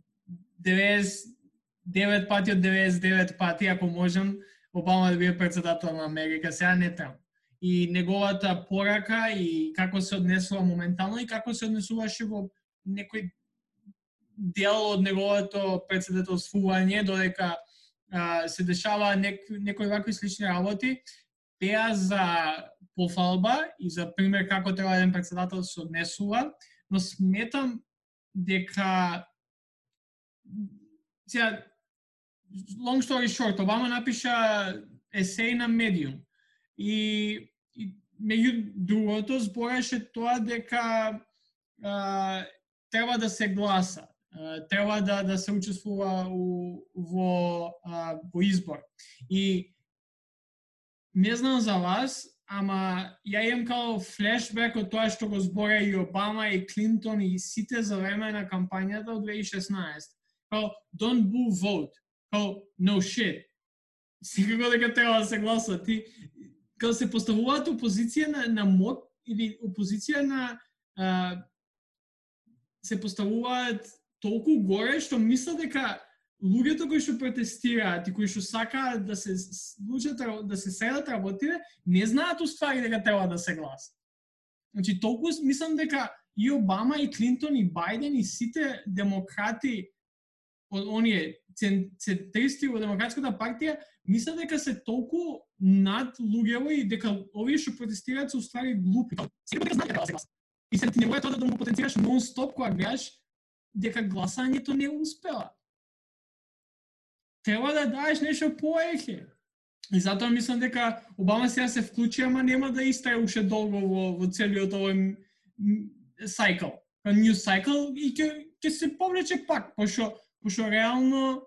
99 пати од 99 пати ако можам Обама да биде председател на Америка, сега не треба и неговата порака и како се однесува моментално и како се однесуваше во некој дел од неговото председателствување додека а, се дешава нек, некои вакви слични работи, беа за пофалба и за пример како треба еден председател се однесува, но сметам дека сега long story short, Обама напиша есеј на Medium и, и меѓу другото збореше тоа дека а, треба да се гласа, а, треба да да се учествува у, во а, во избор. И не знам за вас, ама ја имам као флешбек од тоа што го збора и Обама и Клинтон и сите за време на кампањата од 2016. Као, don't boo vote. Као, no shit. Секако дека треба да се гласа. Ти, кога се поставуваат опозиција на, на мод или опозиција на а, се поставуваат толку горе што мислат дека луѓето кои што протестираат и кои што сакаат да се луѓето да се седат работите, не знаат уствари дека треба да се гласат. Значи толку мислам дека и Обама и Клинтон и Бајден и сите демократи од оние центристи во демократската партија мислат дека се толку над луѓево и дека овие што протестираат се уствари глупи. Сега дека знаат дека се гласа. И се ти не тоа да му потенцираш нон-стоп кога гледаш дека гласањето не успела. Треба да даеш нешто поеќе. И затоа мислам дека Обама сега се вклучи, ама нема да истае уште долго во, во целиот овој сайкл. news cycle и ќе ќе се повлече пак, пошто пошто реално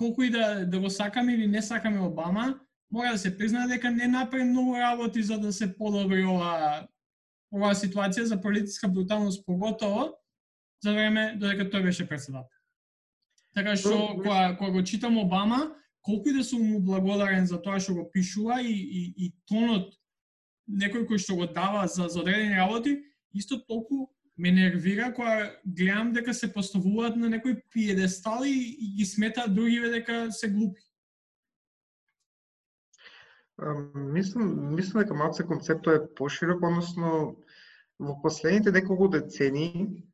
колку и да, да го сакаме или не сакаме Обама, мора да се признае дека не направи многу работи за да се подобри ова оваа ситуација за политичка бруталност поготово за време додека тој беше председател. Така што кога, кога го читам Обама, колку и да сум му благодарен за тоа што го пишува и, и, и тонот некој кој што го дава за, за одредени работи, исто толку ме нервира кога гледам дека се поставуваат на некои пиедестали и ги сметаат другиве дека се глупи. мислам, мислам дека малце концептот е поширок, односно во последните неколку децени,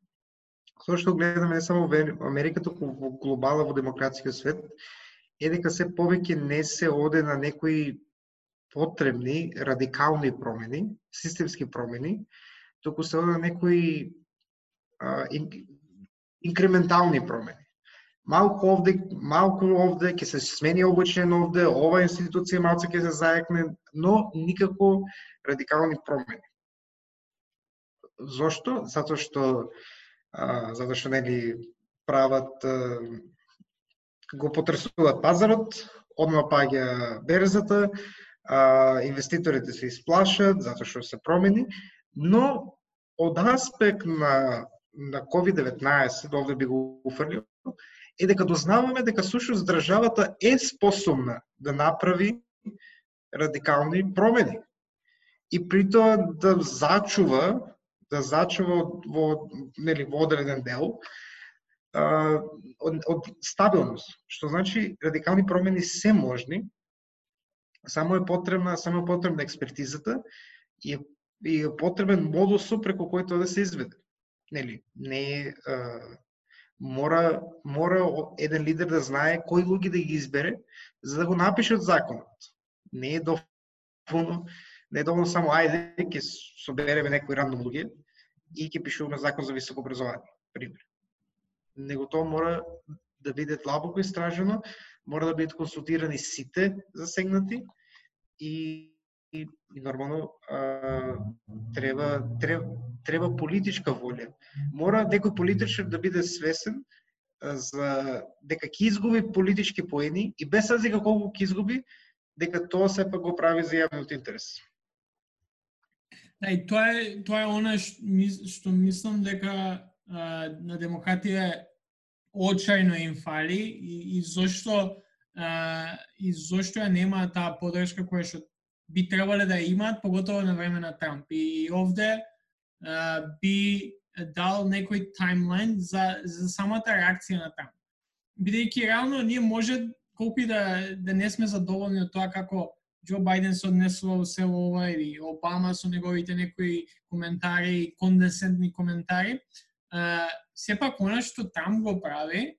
тоа што гледаме не само во Америка, туку во глобала, во демократскиот свет, е дека се повеќе не се оде на некои потребни радикални промени, системски промени, туку се одат некои а, ин, инкрементални промени. Малку овде, малку овде, ќе се смени обучен овде, ова институција малце ќе се заекне, но никако радикални промени. Зошто? Затоа што а, затоа што нели прават а, го потресуваат пазарот, одма паѓа берзата, а, инвеститорите се исплашат затоа што се промени, но од аспект на, на COVID-19, да овде би го уфрлил, е дека дознаваме дека сушност државата е способна да направи радикални промени. И при тоа да зачува, да зачува во, нели, во одреден дел, од, од стабилност. Што значи радикални промени се можни, само е потребна, само е потребна експертизата и и е потребен модусо преку кој да се изведе. Нели, не е, мора мора еден лидер да знае кои луѓе да ги избере за да го напишат законот. Не е доволно не е доволно само ајде ќе собереме некои рандом луѓе и ќе пишуваме закон за високо образование, пример. Него тоа мора да биде длабоко истражено, мора да бидат консултирани сите засегнати и и, и нормално а, треба, треба, треба политичка волја. Мора некој политичар да биде свесен а, за дека ќе изгуби политички поени и без разлика колку ќе изгуби, дека тоа сепак го прави за јавниот интерес. Да, и тоа е тоа е она што мислам дека а, на демократија очајно им фали и, и зошто а, и зошто ја нема таа подршка која што би требале да имаат, поготово на време на Трамп. И овде а, би дал некој таймлайн за, за самата реакција на Трамп. Бидејќи реално ние може колку и да, да не сме задоволни од тоа како Џо Бајден се однесува во село ова или Обама со неговите некои коментари, кондесентни коментари, а, сепак она што Трамп го прави,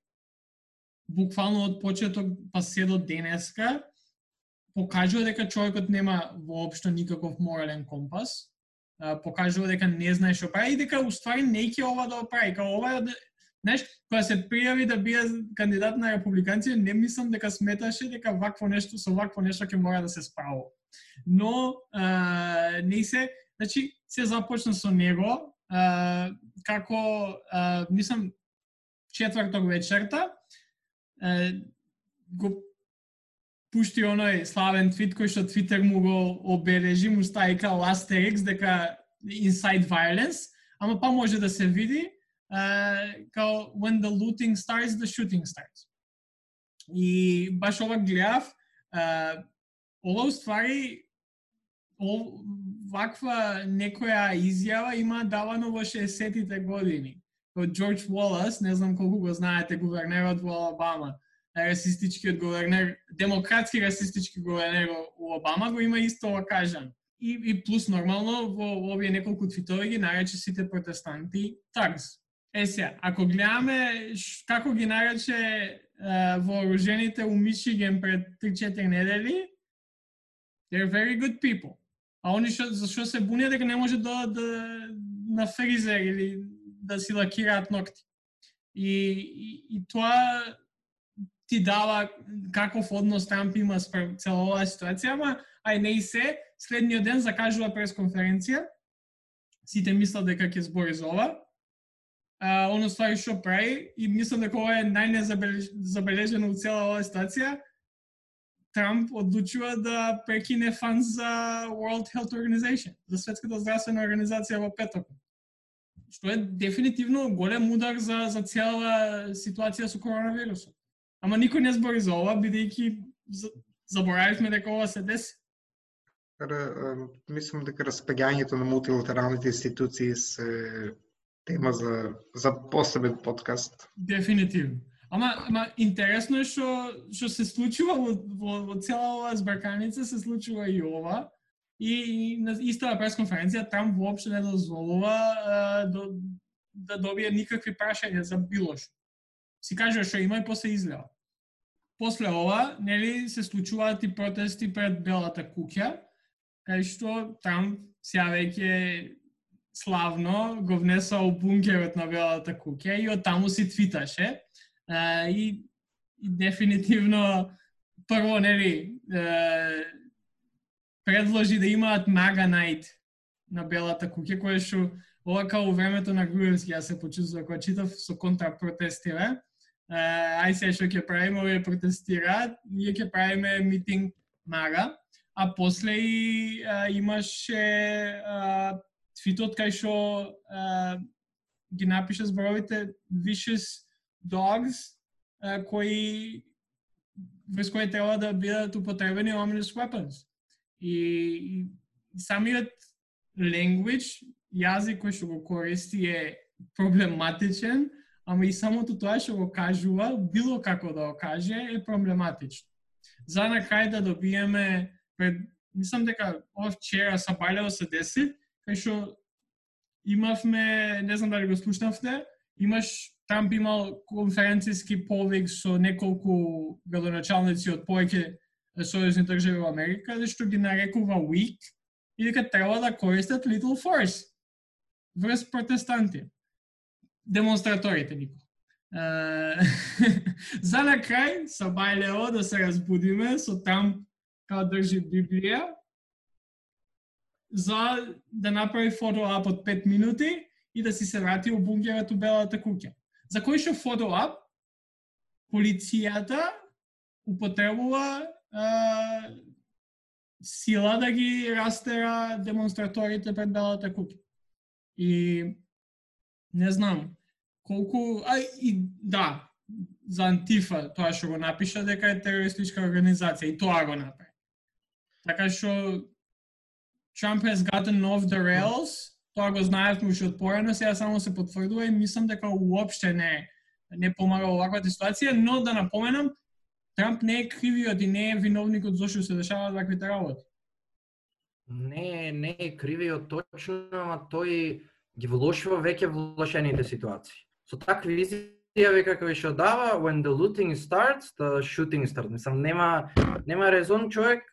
буквално од почеток па се до денеска, покажува дека човекот нема воопшто никаков морален компас, покажува дека не знае што прави и дека уствари не ќе ова да прави. Као ова да, Знаеш, кога се пријави да биде кандидат на републиканци, не мислам дека сметаше дека вакво нешто со вакво нешто ќе мора да се справи. Но а, не се, значи се започна со него а, како а, мислам четврток вечерта а, го пушти оној славен твит кој што Твитер му го обележи, му стави као астерикс дека inside violence, ама па може да се види uh, као when the looting starts, the shooting starts. И баш ова гледав, uh, ова уствари ваква некоја изјава има давано во 60-тите години. Од Джордж Уолас, не знам колку го знаете, гувернерот во Алабама, расистичкиот гувернер, демократски расистички гувернер у Обама го има исто ова кажан. И, и плюс нормално во, во овие неколку твитови ги нарече сите протестанти такс. Е сега, ако гледаме како ги нарече вооружените у Мичиген пред 3-4 недели, they're very good people. А они шо, зашо се бунија дека не може да, да на фризер или да си лакираат ногти. И, и, и тоа ти дава каков однос Трамп има спрем цела оваа ситуација, ама ај не и се, следниот ден закажува пресконференција, сите мислат дека ќе збори за ова, а, оно ствари што прави и мислам дека ова е најнезабележено у цела оваа ситуација, Трамп одлучува да прекине фан за World Health Organization, за Светската здравствена организација во петок. Што е дефинитивно голем удар за, за цела ситуација со коронавирусот. Ама никој не збори за ова, бидејќи заборавивме дека ова се деси. Мислам дека распаѓањето на мултилатералните институции се тема за за посебен подкаст. Дефинитивно. Ама, ама интересно е што што се случува во, во, во цела оваа збрканица, се случува и ова. И, и на истата пресконференција Трамп воопшто не дозволува а, до, да добие никакви прашања за било што си кажува што има и после излева. После ова, нели, се случуваат и протести пред Белата куќа, кај што Трамп сега веќе славно го внесла бункерот на Белата куќа и од таму си твиташе. А, и, и дефинитивно прво нели предложи да имаат Мага Найт на Белата куќа, која што ова као времето на Груевски ја се почувствува кога читав со контрапротестиве ај се што ќе правиме, овие протестираат, ние ќе правиме митинг мага, а после и а, имаше а, твитот кај што ги напиша зборовите vicious dogs а, кои врз кои треба да бидат употребени ominous weapons. И, и самиот language, јазик кој што го користи е проблематичен, ама и самото тоа што го кажува, било како да го каже, е проблематично. За на крај да добиеме, пред, мислам дека ова вчера Сабалево се деси, кај што имавме, не знам дали го слушнавте, имаш Трамп имал конференцијски повик со неколку градоначалници од повеќе сојузни држави во Америка, што ги нарекува weak и дека треба да користат little force врз протестанти демонстраторите, Нико. за на крај, со Бајлео да се разбудиме, со там као држи Библија, за да направи фотоап од 5 минути и да си се врати у бункерот у Белата куќа. За кој што фотоап, полицијата употребува а, сила да ги растера демонстраторите пред Белата куќа. И не знам колку а и да, за Антифа тоа што го напиша дека е терористичка организација и тоа го направи. Така што Trump has gotten off the rails, тоа го знаевме уште од порано, сега само се потврдува и мислам дека уопште не не помага оваквата ситуација, но да напоменам, Трамп не е кривиот и не е виновникот зошто се дешаваат ваквите работи. Не, не е кривиот точно, ама тој ги влошува веќе влошените ситуации. Со такви изјави како што дава, when the looting starts, the shooting starts. Мислам, нема, нема резон човек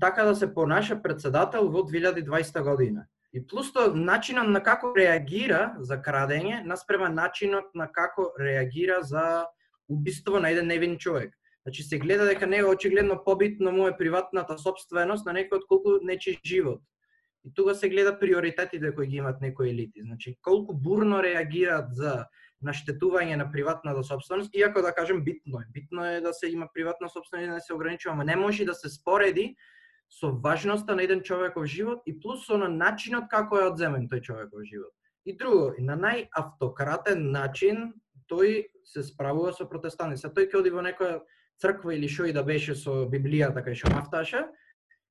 така да се понаша председател во 2020 година. И плюс тоа начинот на како реагира за крадење наспрема начинот на како реагира за убиство на еден невин човек. Значи се гледа дека него очигледно побитно му е приватната собственост на некој од колку нечи живот. И тука се гледа приоритетите кои ги имат некои елити. Значи колку бурно реагираат за наштетување на приватната собственост, иако да кажем битно е. Битно е да се има приватна собственост и да се ограничува, но не може да се спореди со важноста на еден човеков живот и плюс со на начинот како е одземен тој човеков живот. И друго, на најавтократен начин тој се справува со протестанти. Се тој ќе оди во некоја црква или шо и да беше со Библијата кај што мафташе,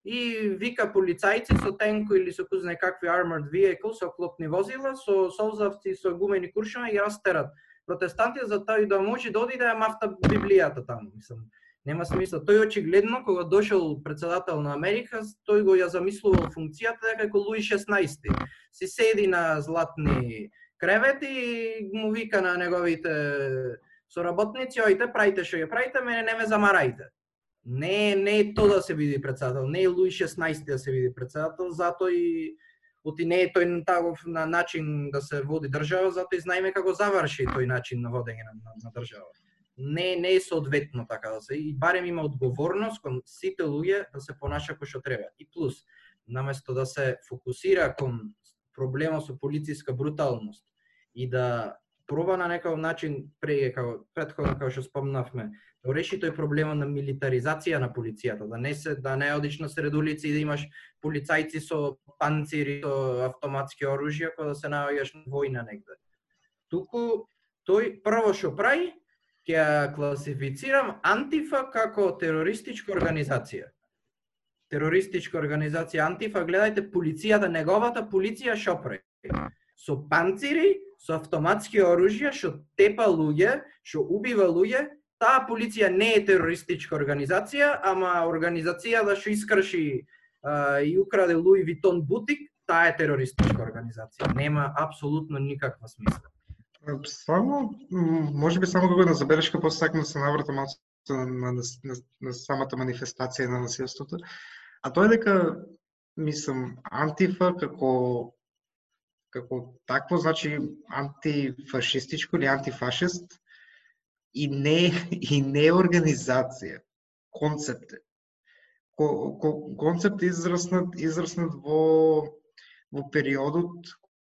и вика полицајци со тенко или со кузне какви armored vehicle, со клопни возила, со солзавци, со гумени куршума и растерат протестанти за тој да може да оди да ја мафта Библијата таму. Мислам, нема смисла. Тој очигледно кога дошол председател на Америка, тој го ја замислувал функцијата дека како Луи 16 си седи на златни кревети и му вика на неговите соработници, ојте, прајте што ја прајте, мене не ме замарајте. Не, не е тоа да се види председател, не е Луи 16 да се види председател, затоа и оти не е тој на таков на начин да се води држава, затоа и знаеме како заврши тој начин на водење на, на, на држава. Не, не е соодветно така да се, и барем има одговорност кон сите луѓе да се понаша кој што треба. И плюс, наместо да се фокусира кон проблема со полициска бруталност и да проба на некој начин преге како претходно како што спомнавме реши тој проблема на милитаризација на полицијата, да не се да не одиш на сред улици и да имаш полицајци со панцири, со автоматски оружја, кога да се наоѓаш на војна негде. Туку тој прво што прави, ќе ја класифицирам Антифа како терористичка организација. Терористичка организација Антифа, гледајте полицијата, неговата полиција што прави? Со панцири, со автоматски оружја, што тепа луѓе, што убива луѓе, таа полиција не е терористичка организација, ама организација да што искрши а, и украде Луи Витон бутик, таа е терористичка организација. Нема апсолутно никаква смисла. Само, може би само како да на забелешка, после сакам да се навратам малку на, на, на, на самата манифестација на насилството. А тоа е дека, мислам, антифа како како такво, значи антифашистичко или антифашист, и не и не организација, концепт Ко, ко, концепт израснат израснат во во периодот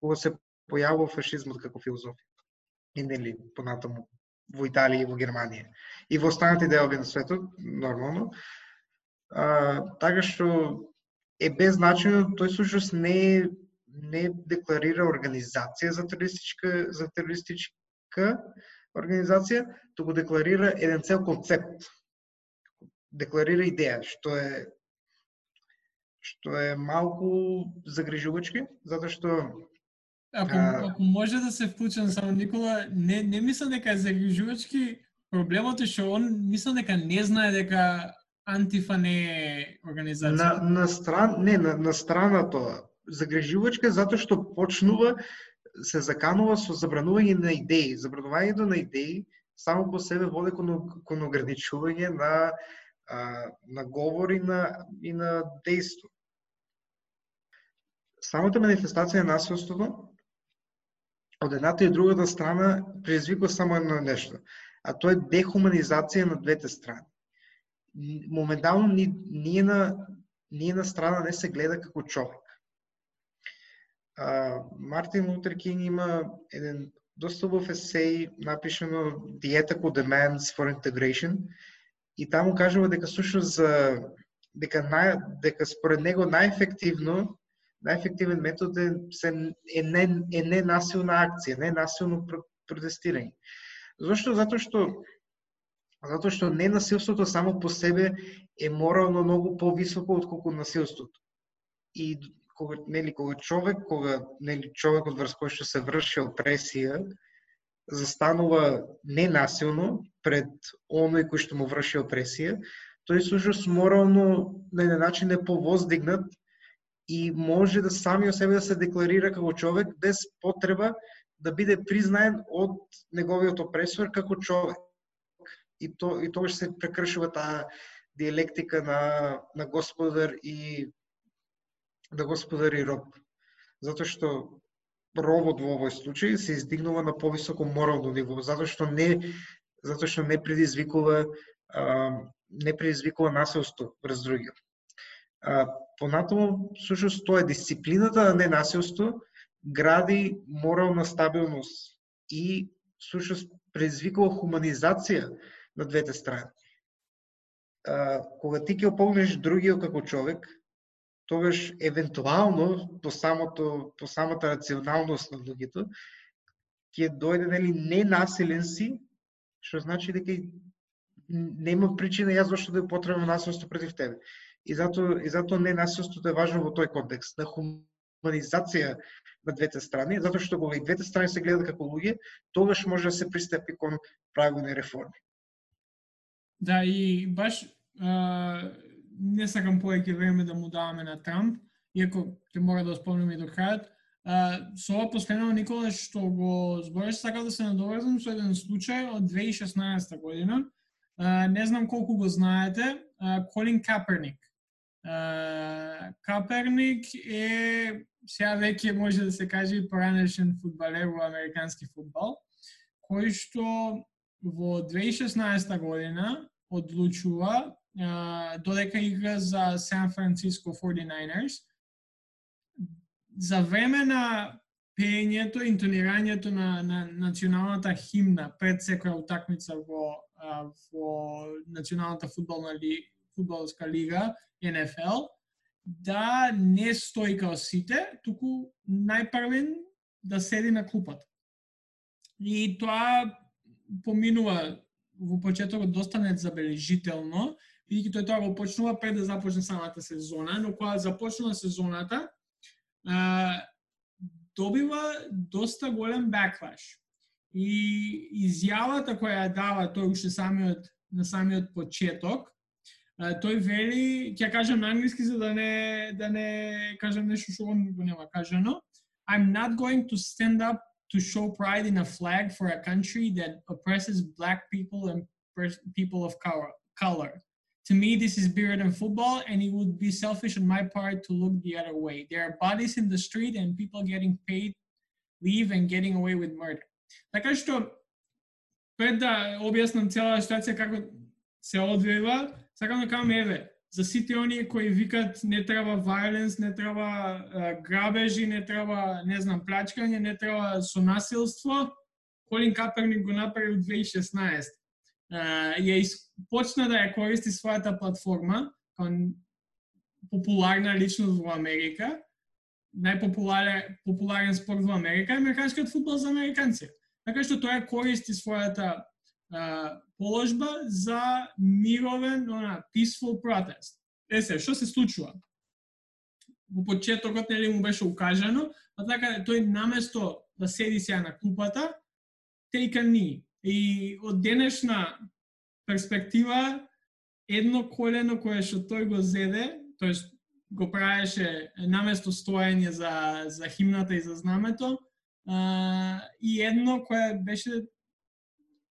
кога се појавува фашизмот како филозофија. И нели понатаму во Италија и во Германија. И во останати делови на светот, нормално. А, така што е беззначено, тој сушност не не декларира организација за терористичка за терористичка организација, туку декларира еден цел концепт. Декларира идеја, што е што е малку загрижувачки, затоа што Ако, а... ако може да се вклучам само Никола, не не мислам дека е загрижувачки, проблемот е што он мислам дека не знае дека Антифа не е организација. На, на стран, не, на, на страна тоа. Загрижувачка затоа што почнува се заканува со забранување на идеи. Забранувањето на идеи само по себе води кон, кон ограничување на, а, на говор и на, и на дејство. Самата манифестација на насилството од едната и другата страна предизвикува само едно нешто, а тоа е дехуманизација на двете страни. Моментално ни, ние на ние на страна не се гледа како човек. А, Мартин Лутер Кинг има еден доста убав есеј напишано The Ethical Demands for Integration и таму кажува дека всушност за дека нај, дека според него најефективно најефективен метод е, се, е, не, е ненасилна акција, ненасилно протестирање. Зошто? Затоа што затоа што ненасилството само по себе е морално многу повисоко отколку насилството. И кога нели кога човек, кога нели човекот врз кој што се врши опресија застанува ненасилно пред оној кој што му врши опресија, тој сушност морално на еден начин е повоздигнат и може да сами себе да се декларира како човек без потреба да биде признаен од неговиот опресор како човек. И то и тогаш се прекршува таа диалектика на на господар и да господари роб. Затоа што робот во овој случај се издигнува на повисоко морално ниво, затоа што не затоа што не предизвикува а, не предизвикува насилство врз другиот. Понатаму, всушност, тоа е дисциплината, а не насилство, гради морална стабилност и всушност предизвикува хуманизација на двете страни. А, кога ти ќе опомнеш другиот како човек, тогаш евентуално по самото по самата рационалност на луѓето ќе дојде нели ненасилен си, што значи дека нема причина јас зашто да потребно насилство против тебе. И затоа и затоа ненасилството е важно во тој контекст на хуманизација на двете страни, затоа што кога и двете страни се гледаат како луѓе, тогаш може да се пристапи кон правилни реформи. Да, и баш а, не сакам повеќе време да му даваме на Трамп, иако ќе мора да спомнеме и до крајот. со ова последно Никола што го збориш, сакам да се надоврзам со еден случај од 2016 година. А, не знам колку го знаете, а, Колин Каперник. Каперник е сега веќе може да се каже и поранешен фудбалер во американски фудбал, кој што во 2016 година одлучува додека игра за Сан Франциско 49ers, за време на пеењето, интонирањето на, на националната химна пред секоја утакмица во, во националната фудбална ли, фудбалска лига НФЛ, да не стои као сите, туку најпрвен да седи на клупата. И тоа поминува во почетокот доста незабележително, бидејќи тој тоа го почнува пред да започне самата сезона, но кога започнува сезоната, а, добива доста голем беклаш. И изјавата која ја дава тој уште самиот на самиот почеток, а, тој вели, ќе кажам на англиски за да не да не кажам нешто што он го нема кажано. I'm not going to stand up to show pride in a flag for a country that oppresses black people and people of color. To me, this is bigger than football, and it would be selfish on my part to look the other way. There are bodies in the street and people getting paid leave and getting away with murder. Така што, пред да објаснам цела ситуација како се одвива, сакам да кажам, еве, за сите оние кои викат не треба violence, не треба uh, грабежи, не треба, не знам, плачкање, не треба сонасилство, Колин Каперник го направи во 2016 ја почна да ја користи својата платформа како популарна личност во Америка, најпопуларен популарен спорт во Америка е американскиот фудбал за американци. Така што тоа користи својата а, положба за мировен, она, peaceful protest. Е се, што се случува? Во почетокот нели му беше укажано, па така тој наместо да седи сега на клупата, take a knee, И од денешна перспектива, едно колено кое што тој го зеде, тоест го правеше наместо стоење за, за химната и за знамето, а, и едно кое беше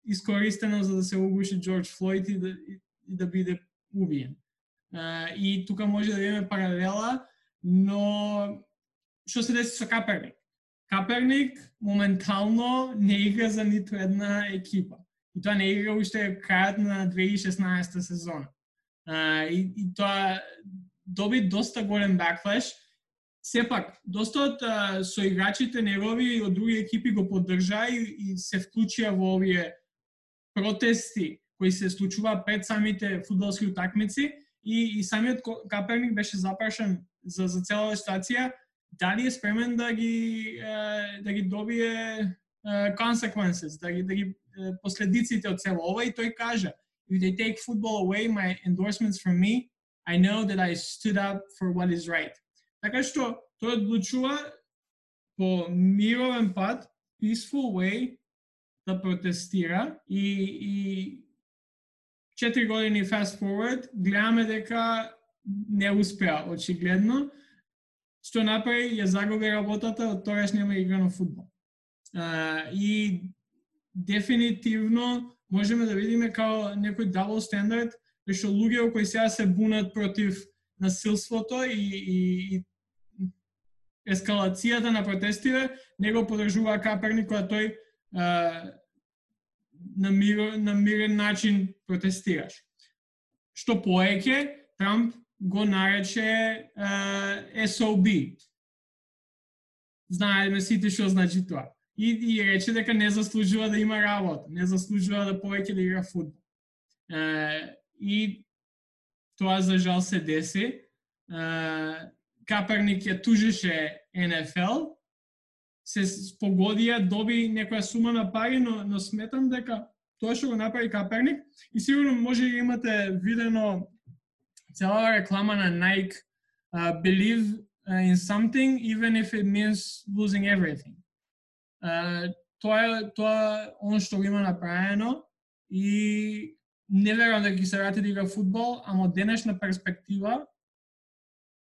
искористено за да се угуши Джордж Флойд и да, и да биде убиен. А, и тука може да имаме паралела, но што се деси со Каперник? Каперник моментално не игра за ниту една екипа. И тоа не игра уште крајот на 2016 сезона. А, и, и тоа доби доста голем баклеш. Сепак, доста од а, соиграчите негови од други екипи го поддржаа и, и се вклучија во овие протести кои се случува пред самите фудбалски утакмици и, и самиот Каперник беше запрашан за, за целата ситуација дали е спремен да ги да ги добие consequences, да ги да ги последиците од цело ова и тој кажа if they take football away my endorsements from me I know that I stood up for what is right. Така што тој одлучува по мировен пат, peaceful way да протестира и, и четири години fast forward гледаме дека не успеа очигледно што направи ја загуби работата, од тогаш нема да игра на фудбал. Uh, и дефинитивно можеме да видиме како некој double standard, што луѓе кои сега се бунат против насилството и, и, и ескалацијата на протестиве, него подржува Каперник кога тој uh, на, мир, на мирен начин протестираш. Што поеќе, Трамп го нарече uh, SOB. Знаеме сите што значи тоа. И, и рече дека не заслужува да има работа, не заслужува да повеќе да игра фудбал. Uh, и тоа за жал се деси. Uh, Каперник ја тужеше НФЛ, се спогодија, доби некоја сума на пари, но, но сметам дека тоа што го направи Каперник и сигурно може да имате видено Целата реклама на Nike uh, believe uh, in something even if it means losing everything. Uh, тоа е тоа он што го има направено и не верувам дека ќе се врати да игра фудбал, ама од денешна перспектива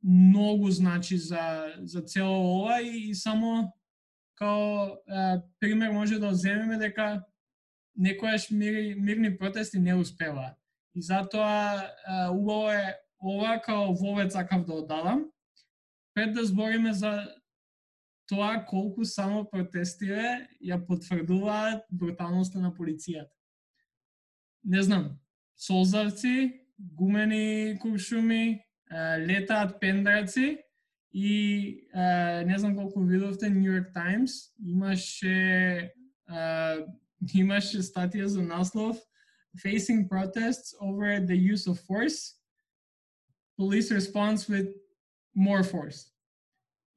многу значи за за цело ова и, и само као е, пример може да земеме дека некојаш мир, мирни протести не успеваат. И затоа убаво е ова као вовет сакав да одадам. пред да збориме за тоа колку само протестиве ја потврдуваат бруталноста на полицијата. Не знам, солзавци, гумени куршуми, летаат пендраци и не знам колку видовте New York Times имаше имаше статија за наслов facing protests over the use of force, police responds with more force.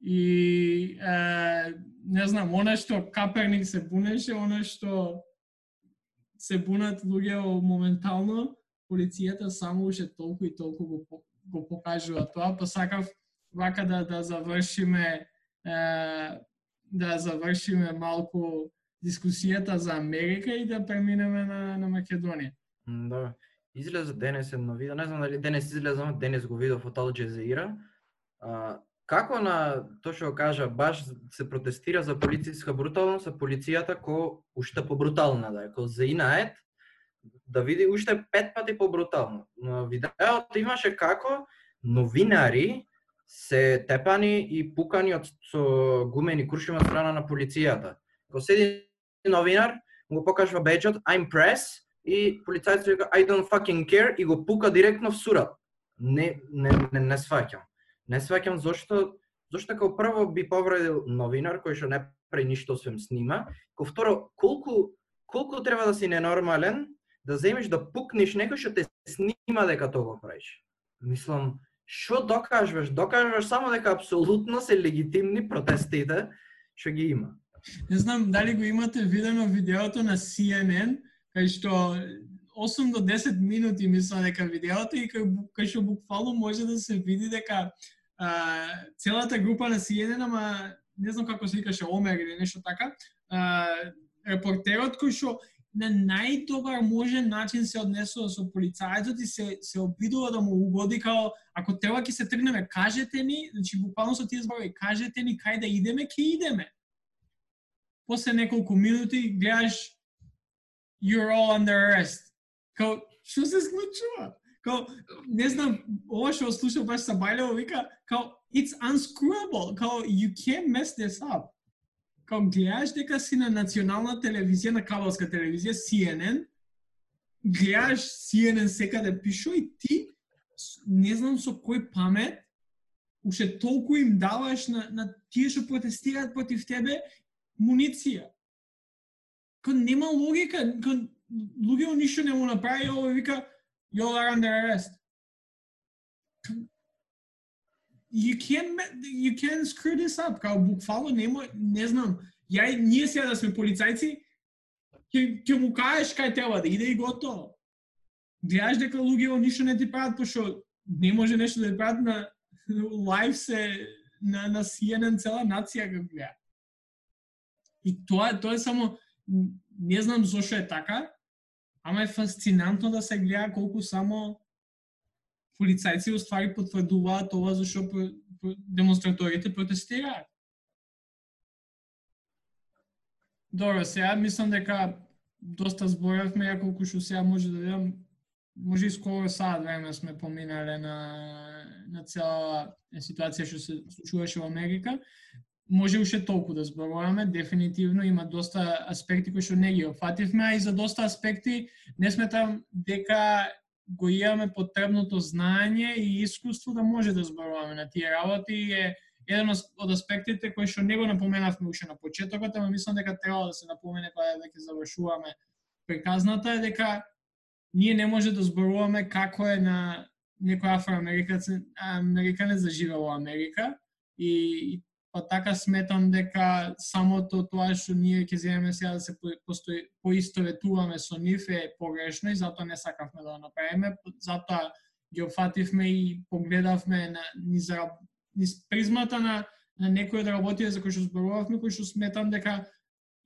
И е, не знам, она што Каперник се бунеше, она што се бунат луѓе моментално, полицијата само уште толку и толку го, го покажува тоа, па сакав вака да да завршиме е, да завршиме малку дискусијата за Америка и да преминеме на, на Македонија. Да. Излезе денес едно видео, не знам дали денес излезе, денес го видов од Ал Джезира. Како на тоа што кажа, баш се протестира за полициска бруталност, а полицијата ко уште побрутална да е, ко заинает да види уште пет пати побрутално. На видеото имаше како новинари се тепани и пукани од со гумени куршима страна на полицијата. Ко седи новинар, го покажува беџот, I'm press, и полицајцот вика I don't fucking care и го пука директно в сурат. Не не не, не сваќам. Не сваќам зошто зошто како прво би повредил новинар кој што не прави ништо освен снима, ко второ колку колку треба да си ненормален да земеш да пукнеш некој што те снима дека тоа го правиш. Мислам, што докажуваш? Докажуваш само дека апсолутно се легитимни протестите што ги има. Не знам дали го имате видено видеото на CNN, кај што 8 до 10 минути мислам дека видеото и кај, кај што буквално може да се види дека а, целата група на CNN, ама не знам како се викаше Омер или нешто така, а, репортерот кој што на најдобар можен начин се однесува со полицајцот и се се обидува да му угоди као ако треба ќе се тргнеме, кажете ни, значи буквално со тие зборови, кажете ни кај да идеме, ќе идеме после неколку минути гледаш you're all under arrest. Као, што се случува? Као, не знам, ова што слушав баш са Бајлево, вика, као, it's unscrewable, као, you can't mess this up. као гледаш дека си на национална телевизија, на кабелска телевизија, CNN, гледаш CNN секаде да пишува и ти, не знам со кој памет, уште толку им даваш на, на тие што протестираат против тебе муниција. Кон нема логика, кон луѓе ништо не му направи, ово вика, you're under arrest. You can't, you can't screw this up, као буквално нема, не знам, ја ние сега да сме полицајци, ќе ќе му кажеш кај треба да иде и готово. Гледаш дека луѓе ништо не ти прават, пошто не може нешто да ти прават на лайв се на, на CNN цела нација го гледа. И тоа, тоа е само, не знам зошто е така, ама е фасцинантно да се гледа колку само полицајци ствари потврдуваат тоа зашо демонстраторите протестираат. Добро, сега мислам дека доста зборевме, ја колку што сега може да видам, може и скоро сад време сме поминале на, на цела ситуација што се случуваше во Америка. Може уште толку да зборуваме, дефинитивно има доста аспекти кои што не ги опфативме, а и за доста аспекти не сметам дека го имаме потребното знаење и искуство да може да зборуваме на тие работи. И е еден од аспектите кои што не го напоменавме уште на почетокот, ама мислам дека треба да се напомене кога да веќе завршуваме приказната е дека ние не може да зборуваме како е на некој афроамериканец да живее во Америка. И па така сметам дека самото тоа што ние ќе земеме сега да се постои, поистоветуваме со нив е погрешно и затоа не сакавме да го направиме, затоа ги опфативме и погледавме на низ, низ призмата на на некои од работите за кои што зборувавме, кои што сметам дека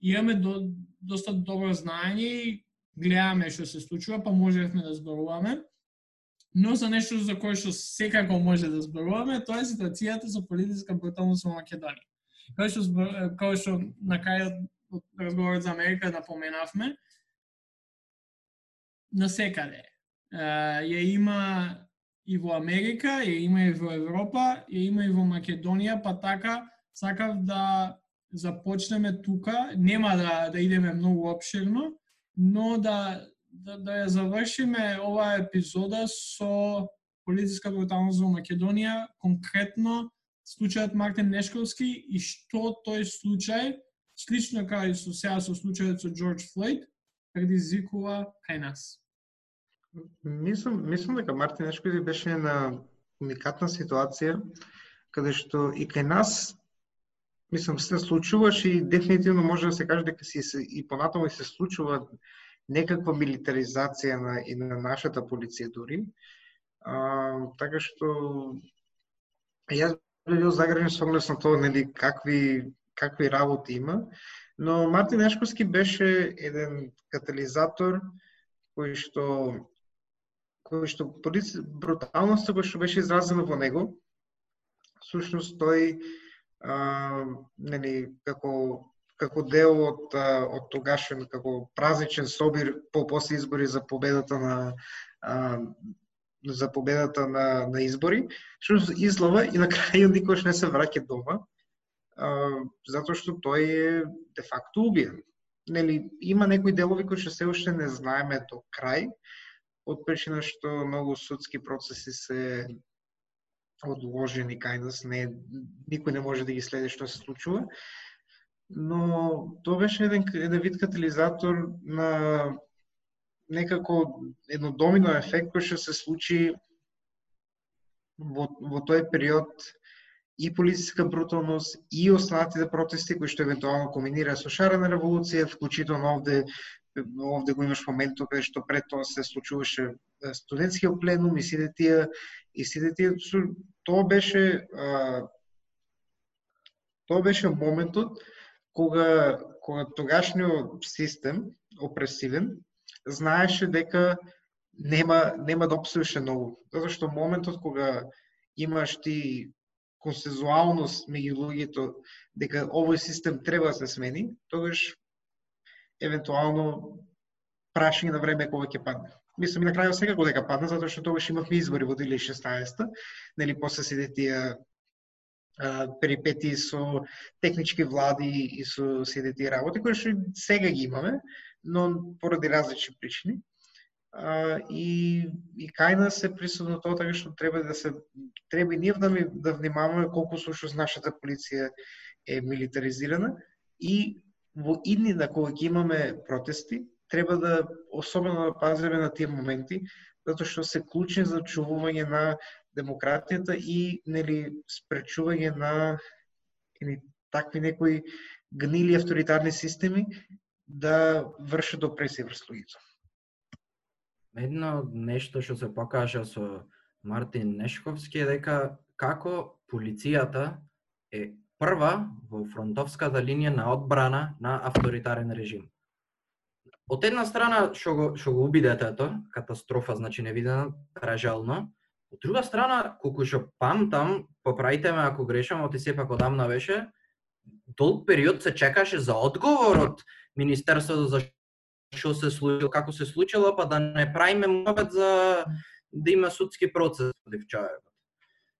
имаме до, доста добро знаење и гледаме што се случува, па можевме да зборуваме. Но за нешто за кое што секако може да зборуваме, тоа е ситуацијата со политичка бруталност во Македонија. Кој што, као што на крајот од разговорот за Америка напоменавме, на секаде. Ја има и во Америка, ја има и во Европа, ја има и во Македонија, па така сакав да започнеме тука, нема да, да идеме многу обширно, но да, да, да ја завршиме оваа епизода со полициска бруталност во Македонија, конкретно случајот Мартин Нешковски и што тој случај, слично како и со сега со случајот со Джордж Флойд, предизвикува кај нас. Мислам, мислам дека Мартин Нешковски беше на уникатна ситуација, каде што и кај нас мислам се случуваш и дефинитивно може да се каже дека си и понатаму и се случува некаква милитаризација на и на нашата полиција дури. А, така што јас бил загрежен со оглед на тоа нели какви какви работи има, но Мартин Ешковски беше еден катализатор кој што кој што бруталноста која што беше изразена во него, всушност тој а, нели, како како дел од од тогашен како празничен собир по после избори за победата на а, за победата на на избори, што излова и на крај никош не се враќа дома, а, затоа што тој е де факто убиен. Нели има некои делови кои што се уште не знаеме до крај, од причина што многу судски процеси се одложени кај нас, не, никој не може да ги следи што се случува. Но тоа беше еден, еден вид катализатор на некако едно домино ефект кој што се случи во, во тој период и политичка бруталност и останатите протести кои што евентуално комбинира со шарена револуција, вклучително овде овде го имаш моментот каде што пред тоа се случуваше студентскиот пленум и сите тие и сите тие тоа беше а, тоа беше моментот кога кога тогашниот систем опресивен знаеше дека нема нема да обстоеше ново. Затоа што моментот кога имаш ти консензуалност меѓу луѓето дека овој систем треба да се смени, тогаш евентуално прашање на време кога ќе падне. Мислам и на крајот секако дека падна, затоа што тогаш имавме избори во 2016 нели после сите тие перипети со технички влади и со сите тие работи, кои што сега ги имаме, но поради различни причини. А, и, и кај нас е присутно тоа така што треба да се треба и ние да, ми, да внимаваме колку слушност нашата полиција е милитаризирана и во иднина кога ќе имаме протести, треба да особено да пазиме на тие моменти, затоа што се клучни за чувување на демократијата и нели спречување на или такви некои гнили авторитарни системи да вршат опресија врз луѓето. Едно нешто што се покажа со Мартин Нешковски е дека како полицијата е прва во фронтовската линија на одбрана на авторитарен режим. Од една страна што го што го уби детето, катастрофа значи невидена, пражално. Од друга страна, колку што памтам, поправите ме ако грешам, оти сепак одамна беше, долг период се чекаше за одговор од Министерството за што се случило, како се случило, па да не правиме мовет за да има судски процес против човекот.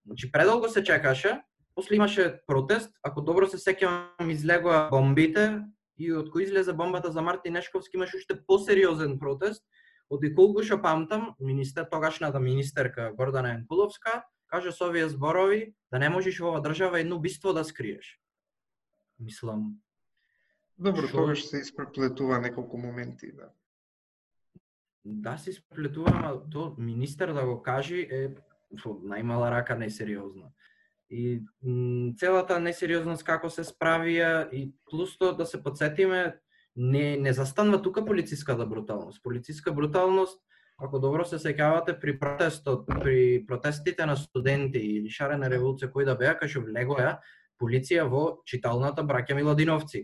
Значи предолго се чекаше, после имаше протест, ако добро се сеќавам излегоа бомбите, и од кој излезе бомбата за Мартин Нешковски имаше уште посериозен протест, од и колку што памтам, министер, тогашната министерка Гордана Енкуловска, каже со овие зборови да не можеш во ова држава едно убиство да скриеш. Мислам. Добро, Шо... тогаш се испреплетува неколку моменти, да. Да се испреплетува, ама то министер да го кажи е најмала рака несериозно. И целата несериозност како се справија и плюс тоа да се подсетиме не не застанува тука полициската бруталност. Полициска бруталност Ако добро се сеќавате при протестот, при протестите на студенти или шарена револуција кој да беа, кај што влегоја полиција во читалната браќа Миладиновци.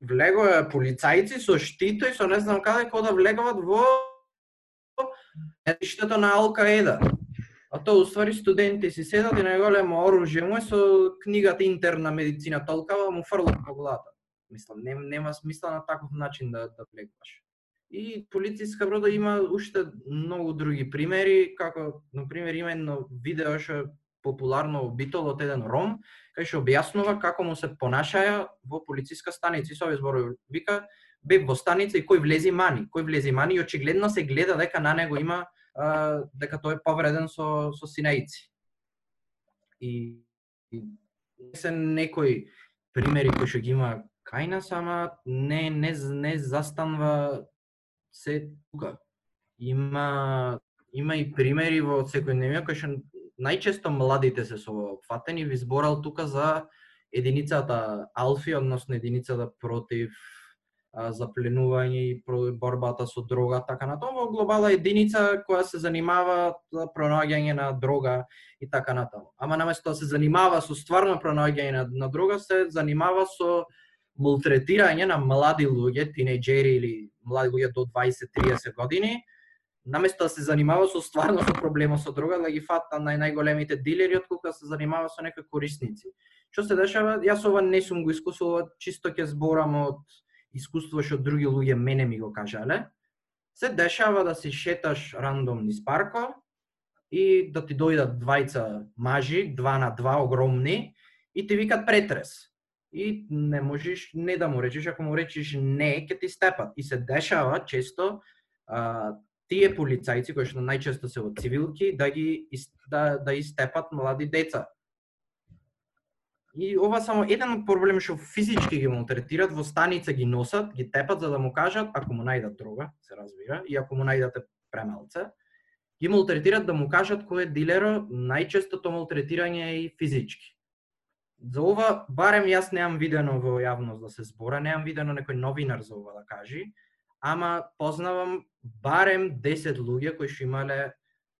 Влегоја полицајци со штито и со не знам каде кој да влегуваат во етиштето на Алкаеда. А тоа уствари студенти си седат и најголемо оружје му е со книгата интерна медицина толкава му фрлат по главата. Мислам, нем, нема смисла на таков начин да да влегуваш. И полициска брода има уште многу други примери, како на пример има едно видео што популарно битол од еден ром, кај што објаснува како му се понашаја во полициска станица. И со овие зборови вика, бе во станица и кој влези мани, кој влези мани и очигледно се гледа дека на него има а, дека тој е повреден со, со синаици. И, и се некои примери кои што ги има кај нас, ама не, не, не застанва се тука. Има, има и примери во секојдневија кои што најчесто младите се со фатени ви зборал тука за единицата Алфи, односно единицата против запленување и борбата со дрога, така на тоа, во глобала единица која се занимава за пронаоѓање на дрога и така натаму. Ама наместо да се занимава со стварно пронаоѓање на, на дрога, се занимава со мултретирање на млади луѓе, тинејџери или млади луѓе до 20-30 години, наместо да се занимава со стварно со проблема со дрога, да ги фата на најголемите дилери, отколку да се занимава со некои корисници. Што се дешава? Јас ова не сум го искусувал, чисто ќе зборам од искуство што други луѓе мене ми го кажале, се дешава да си шеташ рандом низ парко и да ти дојдат двајца мажи, два на два огромни, и ти викат претрес. И не можеш не да му речеш, ако му речеш не, ќе ти степат. И се дешава често а, тие полицајци кои што најчесто се во цивилки да ги да да истепат млади деца. И ова само еден проблем што физички ги малтретират, во станица ги носат, ги тепат за да му кажат, ако му најдат дрога, се разбира, и ако му најдате премалце, ги малтретират да му кажат кој е дилеро, Најчесто тоа малтретирање е и физички. За ова, барем јас неам видено во јавност да се збора, неам видено некој новинар за ова да кажи, ама познавам барем 10 луѓе кои што имале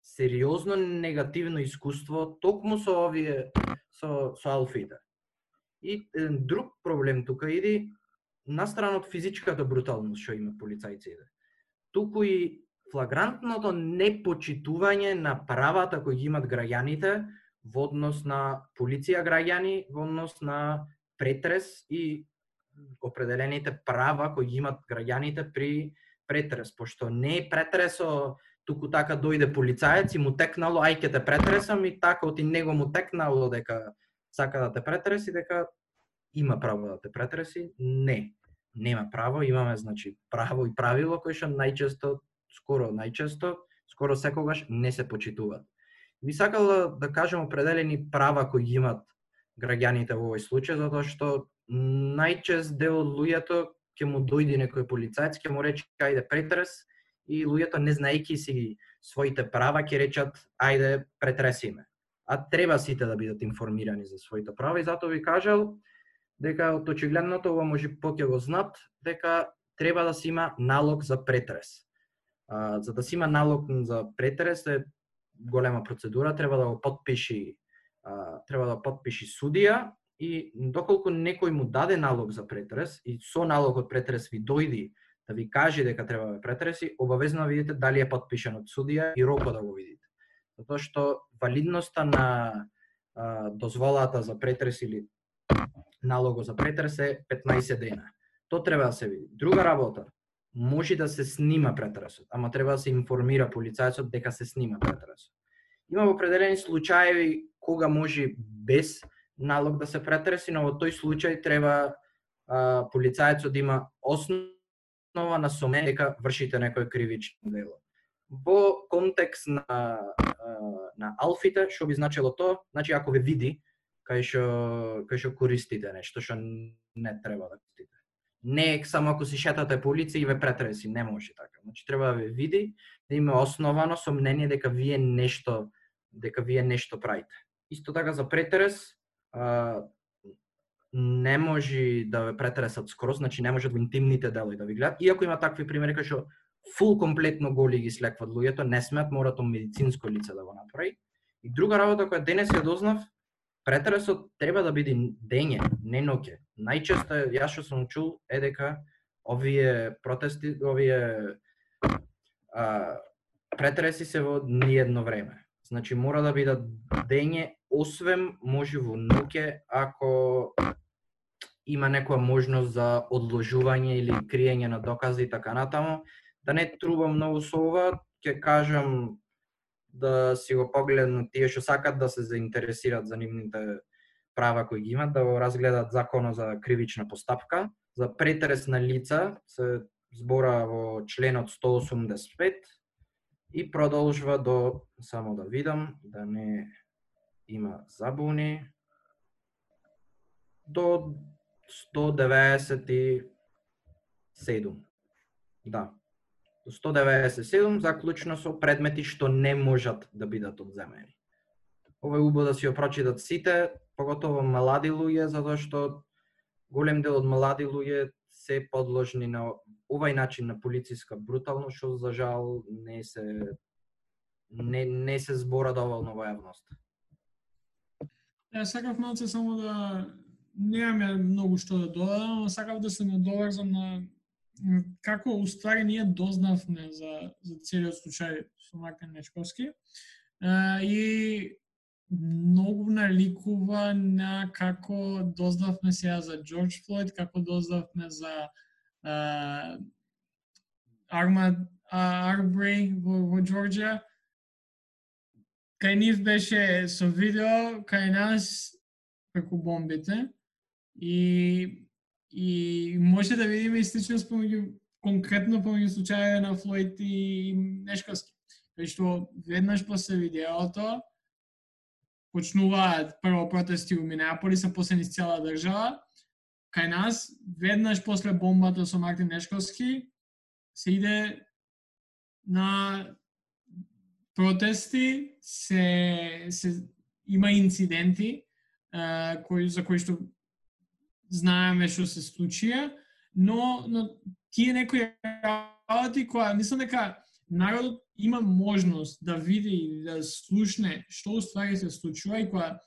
сериозно негативно искуство токму со овие со, со алфите. И еден друг проблем тука иди настрана од физичката бруталност што има полицајците. Туку и флагрантното непочитување на правата кои ги имат граѓаните во однос на полиција граѓани, во однос на претрес и определените права кои ги имат граѓаните при претрес, пошто не е претресо туку така дојде полицаец и му текнало, ај ќе те претресам и така оти него му текнало дека сака да те претреси дека има право да те претреси, не. Нема право, имаме значи право и правило кои што најчесто, скоро најчесто, скоро секогаш не се почитуваат. Би сакал да, да кажем определени права кои ги имат граѓаните во овој случај, затоа што најчест дел од луѓето ќе му дојде некој полицајц, ќе му рече ајде претрес и луѓето не знаејќи си своите права ќе речат ајде претресиме. А треба сите да бидат информирани за своите права и затоа ви кажал дека од очигледното ова може поќе го знат дека треба да се има налог за претрес. А, за да се има налог за претрес е голема процедура, треба да го подпиши а, треба да подпиши судија и доколку некој му даде налог за претрес и со налогот претрес ви дојди да ви каже дека треба да претреси, обавезно видите дали е подпишан од судија и рокот да го видите. Затоа што валидноста на а, дозволата за претрес или налогот за претрес е 15 дена. То треба да се види. Друга работа, може да се снима претресот, ама треба да се информира полицајцот дека се снима претресот. Има определени случаи кога може без налог да се претреси, но во тој случај треба а, полицајецот да има основа на соме дека вршите некој кривично дело. Во контекст на на алфите, што би значило тоа, значи ако ве види кај што кај што користите нешто што не треба да користите. Не е само ако си шетате по улица и ве претреси, не може така. Значи треба да ве види, да има основано сомнение дека вие нешто дека вие нешто правите. Исто така за претрес, а, не може да ве претресат скроз, значи не може во интимните делови да ви гледат. Иако има такви примери кај што фул комплетно голи ги слекват луѓето, не смеат, мора тоа медицинско лице да го направи. И друга работа која денес ја дознав, претресот треба да биде дење, не ноќе. Најчесто јас што сум чул е дека овие протести, овие а, претреси се во ниедно време. Значи мора да бидат дење, освен може во ноќе ако има некоја можност за одложување или криење на докази и така натаму. Да не трубам многу со ова, ќе кажам да си го погледнат тие што сакат да се заинтересираат за нивните права кои ги имат, да го разгледат законот за кривична постапка. За претерес на лица се збора во членот 185, и продолжува до, само да видам, да не има забуни, до 197. Да. 197 заклучно со предмети што не можат да бидат одземени. Ова е убаво да си ја прочитат сите, поготово млади луѓе, затоа што голем дел од млади луѓе се подложни на овај начин на полициска бруталност, што за жал не се не, не се збора доволно во јавност. Ја сакав малце само да немаме многу што да додадам, но сакав да се надоврзам на како уствари ние дознавме за, за целиот случај со Мартин Нечковски. и многу наликува на како дознавме сега за Джордж Флойд, како дознавме за uh, Армад Арбрей во, во Джорджија. Кај нив беше со видео, кај нас преку бомбите. И, и може да видиме истичност помеѓу конкретно помеѓу случаја на Флойд и Нешковски. Кај што веднаш после видеото почнуваат прво протести во Минеаполис, а после низ цела држава, кај нас, веднаш после бомбата со Мартин Нешковски, се иде на протести, се, се има инциденти а, кои, за кои што знаеме што се случија, но, но тие некои работи која мислам дека народот има можност да види и да слушне што уствари се случува и која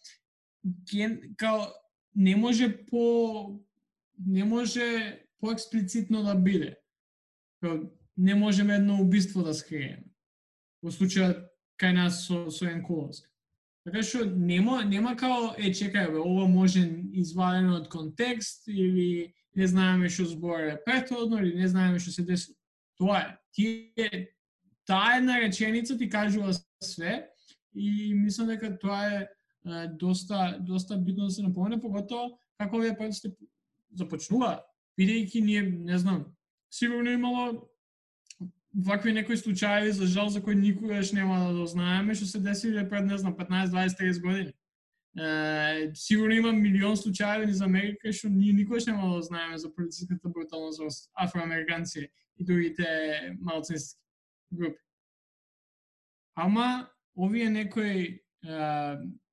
ген, као не може по не може по експлицитно да биде. Не можеме едно убиство да скриеме. Во случајот кај нас со, со Енкуловска. Така што нема, нема као, е, чекај, бе, ова може извадено од контекст, или не знаеме што зборе претходно или не знаеме што се десува Тоа е. Тие, таа една реченица ти кажува све, и мислам дека тоа е е, доста доста битно да се напомене, поготово како овие протести започнува, бидејќи ние, не знам, сигурно имало вакви некои случаи за жал за кои никогаш нема да дознаеме што се десиле пред не знам 15, 20, 30 години. Е, сигурно има милион случаи низ Америка што ние никогаш нема да знаеме за полициската бруталност во афроамериканци и другите малцински групи. Ама овие некои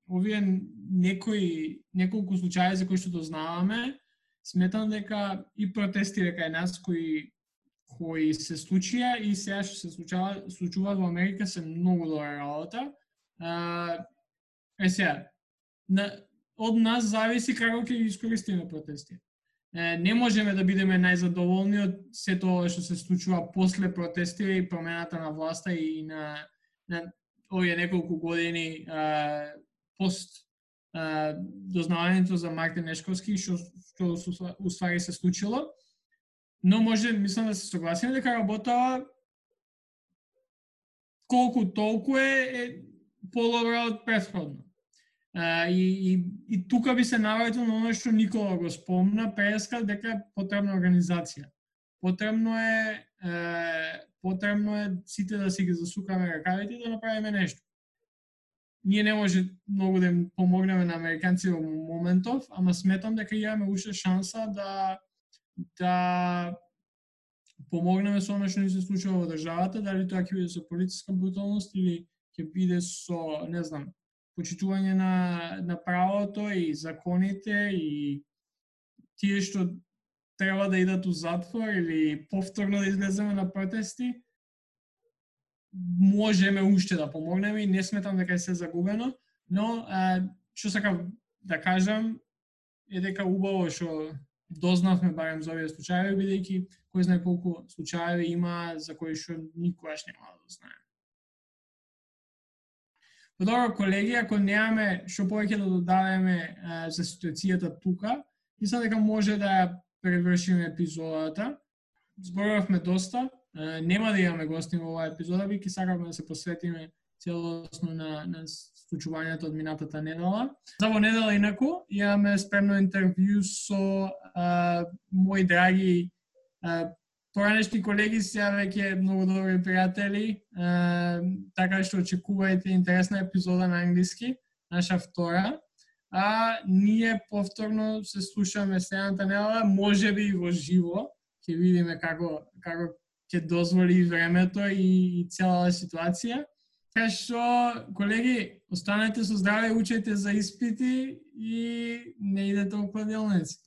овие некои неколку случаи за кои што дознаваме, сметам дека и протести дека е нас кои кои се случија и сега што се случува, случуваат во Америка се многу добра работа. е сега, на, од нас зависи како ќе искористиме протести. Е, не можеме да бидеме најзадоволни од се тоа што се случува после протести и промената на власта и на, на овие неколку години а, пост а, дознавањето за Мартин Нешковски што што уствари се случило но може, мислам да се согласиме дека работава колку толку е, е подобра од претходно. А, и, и, и тука би се навратил на оно што Никола го спомна, преска дека е потребна организација. Потребно е, е потребно е сите да си ги засукаме ракавите и да направиме нешто. Ние не може многу да им помогнеме на американци во моментов, ама сметам дека имаме уште шанса да да помогнеме со оно што ни се случува во државата, дали тоа ќе биде со полициска бруталност или ќе биде со, не знам, почитување на, на правото и законите и тие што треба да идат у затвор или повторно да излеземе на протести, можеме уште да помогнеме и не сметам дека е се загубено, но а, што сакам да кажам е дека убаво што дознавме барем за овие случаи, бидејќи кој знае колку случаи има за кои што никогаш нема да знаеме. Па добро, колеги, ако немаме што повеќе да додадеме за ситуацијата тука, мислам дека може да превршиме епизодата. Зборувавме доста, нема да имаме гости во оваа епизода, бидејќи сакавме да се посветиме целосно на, на случувањето од минатата недела. За во недела инаку имаме спремно интервју со а, мои драги а, поранешни колеги, сега веќе многу добри пријатели, а, така што очекувајте интересна епизода на англиски, наша втора. А ние повторно се слушаме следната недела, може би и во живо, ќе видиме како како ќе дозволи времето и, и целата ситуација. Се што, колеги, останете со здраве, учете за испити и не идете во кладилници.